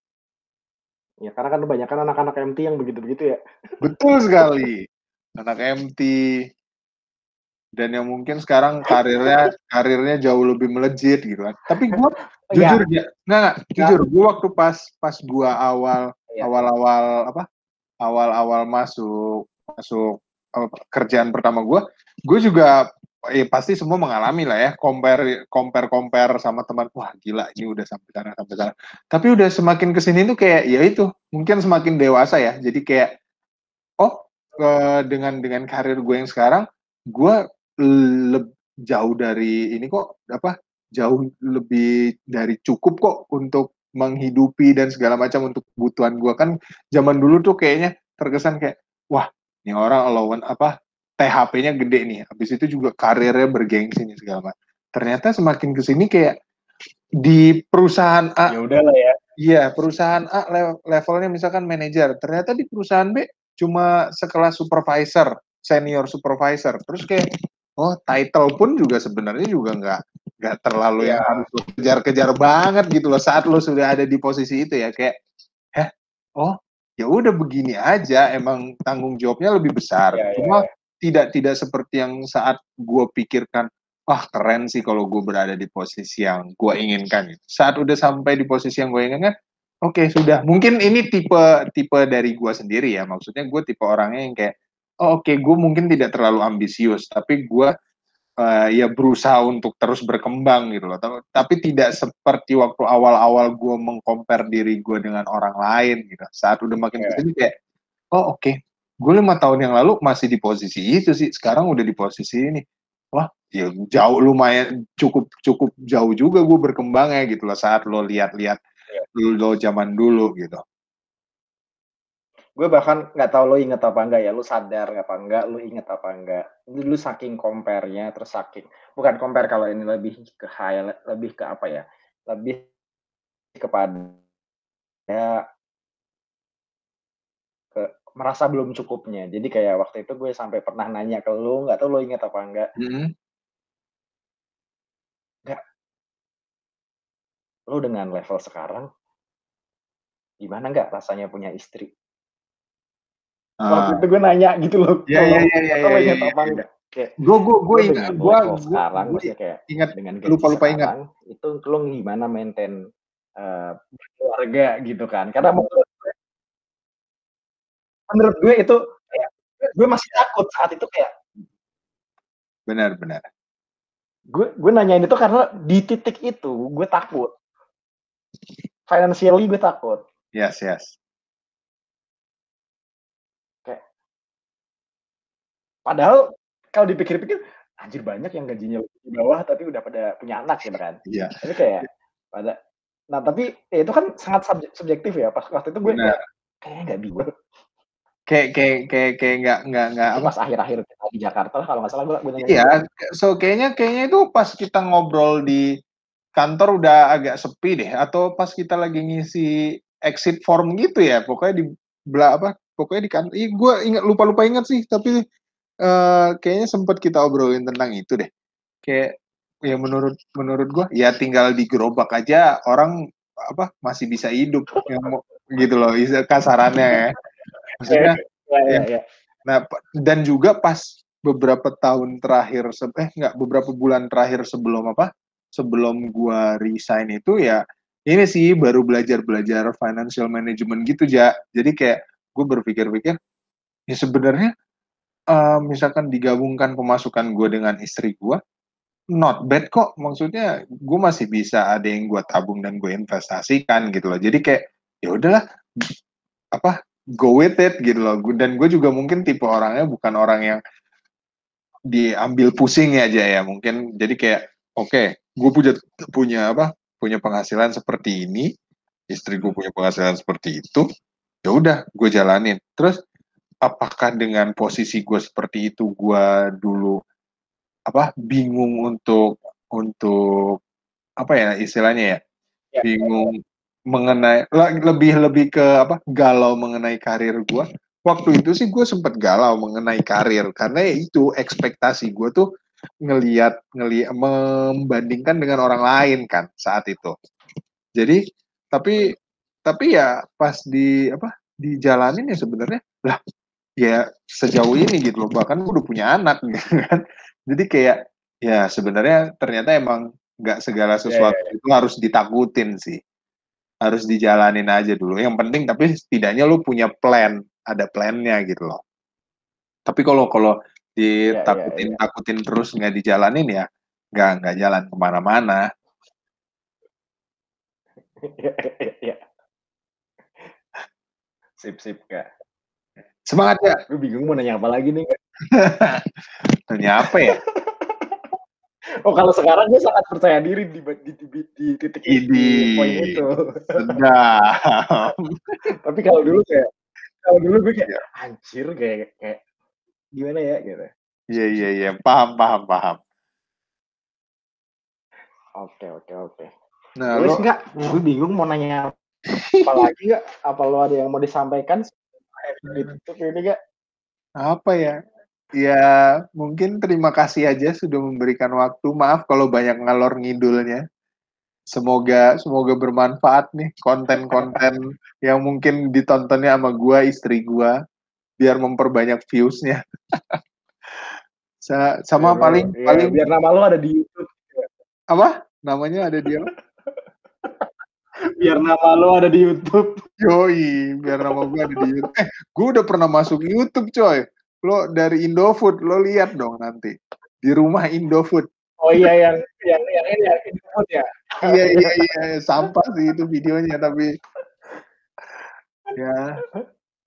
Ya karena kan kebanyakan anak-anak MT yang begitu-begitu ya. Betul sekali. Anak MT, dan yang mungkin sekarang karirnya karirnya jauh lebih melejit gitu kan. Tapi gue iya. jujur ya, nggak nggak jujur gue waktu pas pas gue awal ya. awal awal apa awal awal masuk masuk kerjaan pertama gue, gue juga eh, pasti semua mengalami lah ya compare compare compare sama teman wah gila ini udah sampai sana sampai sana tapi udah semakin ke sini tuh kayak ya itu mungkin semakin dewasa ya jadi kayak oh uh, dengan dengan karir gue yang sekarang gue jauh dari ini kok apa jauh lebih dari cukup kok untuk menghidupi dan segala macam untuk kebutuhan gue kan zaman dulu tuh kayaknya terkesan kayak wah ini orang allowance apa THP-nya gede nih. Habis itu juga karirnya bergengsi nih segala macam. Ternyata semakin ke sini kayak di perusahaan A ya udahlah ya. Iya perusahaan A levelnya misalkan manajer. Ternyata di perusahaan B cuma sekelas supervisor senior supervisor. Terus kayak oh title pun juga sebenarnya juga nggak nggak terlalu yeah. yang harus kejar-kejar banget gitu loh saat lo sudah ada di posisi itu ya. Kayak heh oh ya udah begini aja emang tanggung jawabnya lebih besar. Yeah, iya, cuma yeah. tidak tidak seperti yang saat gue pikirkan wah keren sih kalau gue berada di posisi yang gue inginkan. Saat udah sampai di posisi yang gue inginkan oke okay, sudah. Mungkin ini tipe tipe dari gue sendiri ya. Maksudnya gue tipe orangnya yang kayak oh, oke okay, gue mungkin tidak terlalu ambisius tapi gue uh, ya berusaha untuk terus berkembang gitu loh tapi, tapi tidak seperti waktu awal-awal gue mengcompare diri gue dengan orang lain gitu saat udah makin yeah. ke sini kayak oh oke okay. gue lima tahun yang lalu masih di posisi itu sih sekarang udah di posisi ini wah ya jauh lumayan cukup cukup jauh juga gue berkembang ya gitu loh saat lo lihat-lihat yeah. lo zaman dulu gitu gue bahkan nggak tahu lo inget apa enggak ya lo sadar apa enggak lo inget apa enggak lu saking compare-nya terus saking bukan compare kalau ini lebih ke high lebih ke apa ya lebih kepada ya ke merasa belum cukupnya. Jadi kayak waktu itu gue sampai pernah nanya ke lo nggak tahu lo inget apa enggak mm-hmm. nggak. Lo dengan level sekarang gimana nggak rasanya punya istri Waktu ah. itu gue nanya gitu loh. Iya iya iya iya. Gue gue gue ingat gue sekarang gue kayak ingat dengan lupa lupa ingat itu lo gimana maintain uh, keluarga gitu kan karena menurut gue menurut gue itu kayak gue masih takut saat itu kayak benar benar gue gue nanyain itu karena di titik itu gue takut financially gue takut yes yes Padahal kalau dipikir-pikir, anjir banyak yang gajinya di bawah tapi udah pada punya anak gitu kan. Iya. Tapi kayak pada nah tapi ya itu kan sangat subjektif ya. Pas waktu itu gue kayak kayaknya nggak bisa. Kayak kayak kayak kayak nggak nggak nggak pas akhir-akhir di Jakarta kalau nggak salah gue gue nanya. Iya, so kayaknya kayaknya itu pas kita ngobrol di kantor udah agak sepi deh atau pas kita lagi ngisi exit form gitu ya pokoknya di belah apa pokoknya di kantor gue ingat lupa lupa ingat sih tapi kayaknya sempat kita obrolin tentang itu deh. Kayak ya menurut menurut gua ya tinggal digerobak aja orang apa masih bisa hidup yang gitu loh kasarannya ya. Maksudnya ya, ya, ya. Nah, dan juga pas beberapa tahun terakhir eh enggak beberapa bulan terakhir sebelum apa? Sebelum gua resign itu ya ini sih baru belajar-belajar financial management gitu ya. Jadi kayak gue berpikir-pikir ya sebenarnya uh, misalkan digabungkan pemasukan gue dengan istri gue, not bad kok. Maksudnya gue masih bisa ada yang gue tabung dan gue investasikan gitu loh. Jadi kayak ya udahlah apa go with it gitu loh. Dan gue juga mungkin tipe orangnya bukan orang yang diambil pusing aja ya mungkin. Jadi kayak oke, okay, gue punya punya apa? Punya penghasilan seperti ini, istri gue punya penghasilan seperti itu. Ya udah, gue jalanin. Terus apakah dengan posisi gue seperti itu gue dulu apa bingung untuk untuk apa ya istilahnya ya, Ya. bingung mengenai lebih lebih ke apa galau mengenai karir gue. Waktu itu sih gue sempet galau mengenai karir karena ya itu ekspektasi gue tuh ngeliat ngeliat membandingkan dengan orang lain kan saat itu. Jadi tapi tapi ya pas di apa dijalanin ya sebenarnya lah ya sejauh ini gitu loh bahkan gue udah punya anak gitu kan. Jadi kayak ya sebenarnya ternyata emang nggak segala sesuatu itu harus ditakutin sih. Harus dijalanin aja dulu. Yang penting tapi setidaknya lu punya plan ada plannya gitu loh. Tapi kalau kalau ditakutin takutin terus nggak dijalanin ya nggak nggak jalan ke mana-mana. Ya. Sip sip kak. Semangat ya Gue bingung mau nanya apa lagi nih. Kak. tanya apa ya Oh kalau sekarang gue sangat percaya diri di di, di, di, di titik itu, Idi. poin itu. sedap Tapi kalau dulu kayak kalau dulu gue kayak anjir kayak kayak gimana ya gitu. iya iya iya paham paham paham Oke oke oke. nah Terus lo enggak, gue bingung mau nanya apa lagi enggak? Apa lo ada yang mau disampaikan? Itu ini enggak? apa ya? Ya mungkin terima kasih aja sudah memberikan waktu. Maaf kalau banyak ngalor ngidulnya. Semoga semoga bermanfaat nih konten-konten yang mungkin ditontonnya sama gua istri gua biar memperbanyak viewsnya. Sa- sama Biar- paling ya, paling biar nama lo ada di YouTube. apa? Namanya ada dia Biar nama lo ada di YouTube. Yoi, biar nama gue ada di YouTube. Eh, gue udah pernah masuk YouTube, coy. Lo dari Indofood, lo lihat dong nanti. Di rumah Indofood. Oh iya yang yang yang ini ya, Infood ya. iya, iya, iya. Sampah sih itu videonya, tapi... Ya.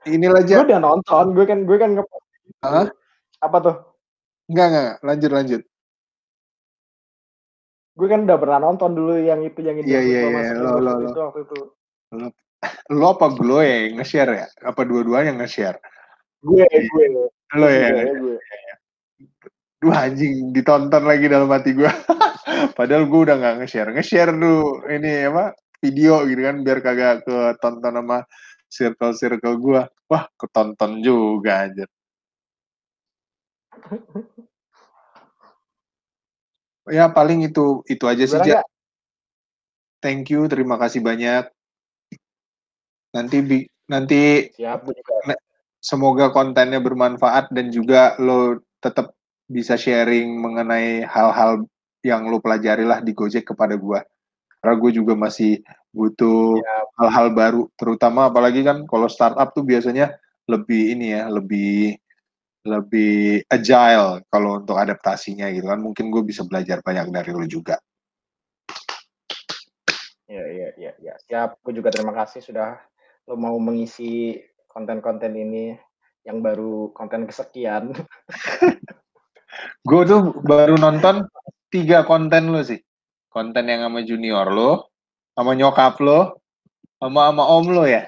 Inilah Gue aja. udah nonton, gue kan gue kan nge Hah? apa tuh? Enggak, enggak. Lanjut, lanjut. Gue kan udah pernah nonton dulu yang itu yang itu. Iya, iya, iya. Lo, lo, lo. Itu waktu itu. Lo apa gue yang nge-share ya? Apa dua-duanya nge-share? Gue gue lo. Lo ya? Gue, gue. Duh anjing, ditonton lagi dalam hati gue. Padahal gue udah nggak nge-share. Nge-share dulu ini apa video gitu kan biar kagak ketonton sama circle-circle gue. Wah, ketonton juga aja. Ya paling itu itu aja sih. Ja. Thank you, terima kasih banyak. Nanti bi- nanti Siap, gue semoga kontennya bermanfaat dan juga lo tetap bisa sharing mengenai hal-hal yang lo pelajari lah di Gojek kepada gua. Karena gue juga masih butuh hal-hal baru, terutama apalagi kan kalau startup tuh biasanya lebih ini ya, lebih lebih agile kalau untuk adaptasinya gitu kan. Mungkin gue bisa belajar banyak dari lo juga. Iya, iya, iya, iya. Siap. Gue juga terima kasih sudah lo mau mengisi konten-konten ini yang baru konten kesekian. Gue tuh baru nonton tiga konten lo sih. Konten yang sama junior lo, sama nyokap lo, sama sama om lo ya.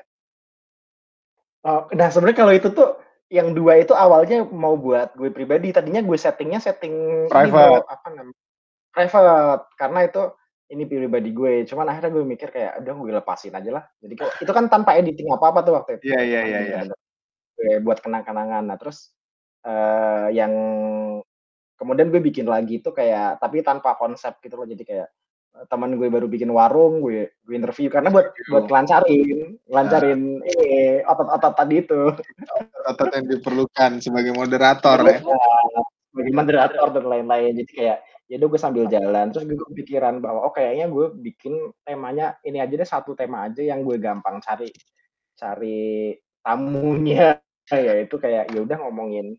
Oh, nah sebenarnya kalau itu tuh yang dua itu awalnya mau buat gue pribadi. Tadinya gue settingnya setting Private. Apa namanya? Private karena itu ini pribadi gue. Cuman akhirnya gue mikir kayak udah gue lepasin aja lah. Jadi itu kan tanpa editing apa apa tuh waktu itu. Iya, iya, iya, iya. Gue buat kenang-kenangan. Nah terus eh yang kemudian gue bikin lagi itu kayak tapi tanpa konsep gitu loh. Jadi kayak teman gue baru bikin warung, gue gue interview karena buat buat kelancarin, lancarin ini otot-otot tadi itu. Otot yang diperlukan sebagai moderator ya. Nah, sebagai moderator dan lain-lain. Jadi kayak ya udah gue sambil jalan terus gue kepikiran bahwa oh kayaknya gue bikin temanya ini aja deh satu tema aja yang gue gampang cari cari tamunya ya itu kayak ya udah ngomongin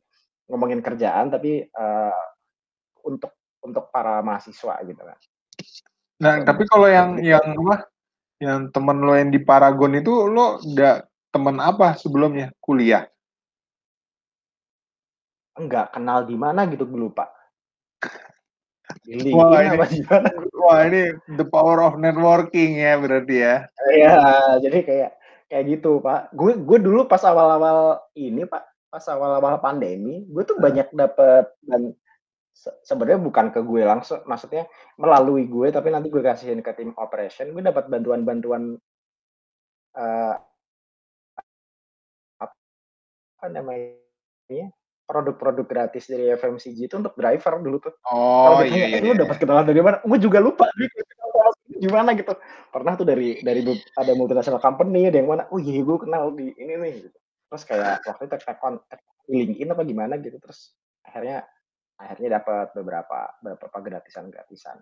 ngomongin kerjaan tapi eh, untuk untuk para mahasiswa gitu kan. Nah, tapi kalau yang yang apa? Yang temen lo yang di Paragon itu lo udah temen apa sebelumnya? Kuliah. Enggak kenal di mana gitu gue lupa. Di Wah, ini- apa Wah, ini the power of networking ya berarti ya. Iya, jadi kayak kayak gitu, Pak. Gue gue dulu pas awal-awal ini, Pak, pas awal-awal pandemi, gue tuh banyak dapet dan se sebenarnya bukan ke gue langsung, maksudnya melalui gue, tapi nanti gue kasihin ke tim operation, gue dapat bantuan-bantuan eee apa namanya, produk-produk gratis dari FMCG itu untuk driver dulu tuh. Oh, iya ditanya, iya "Eh, lu dapat kenalan dari mana?" Gue juga lupa gimana gitu. Pernah tuh dari dari ada multinational company, ada yang mana, "Oh iya, gue kenal di ini nih," gitu. Terus kayak waktu itu di LinkedIn apa gimana gitu, terus akhirnya akhirnya dapat beberapa beberapa gratisan-gratisan,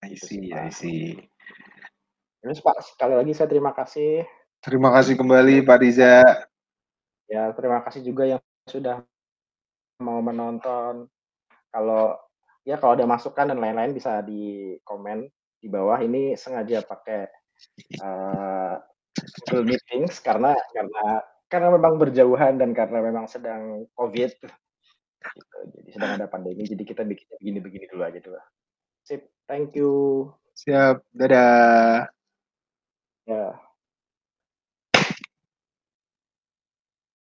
I gitu sih, see I Pak. see. Terus, Pak, sekali lagi saya terima kasih. Terima kasih kembali, Pak Riza. Ya, terima kasih juga yang sudah mau menonton. Kalau ya kalau ada masukan dan lain-lain bisa di komen di bawah. Ini sengaja pakai, eee, Google Meetings karena karena karena memang berjauhan dan karena memang sedang Covid, gitu. Jadi sedang ada pandemi, jadi kita bikinnya begini-begini dulu aja dulu. Sip, thank you. Siap, dadah. Ya.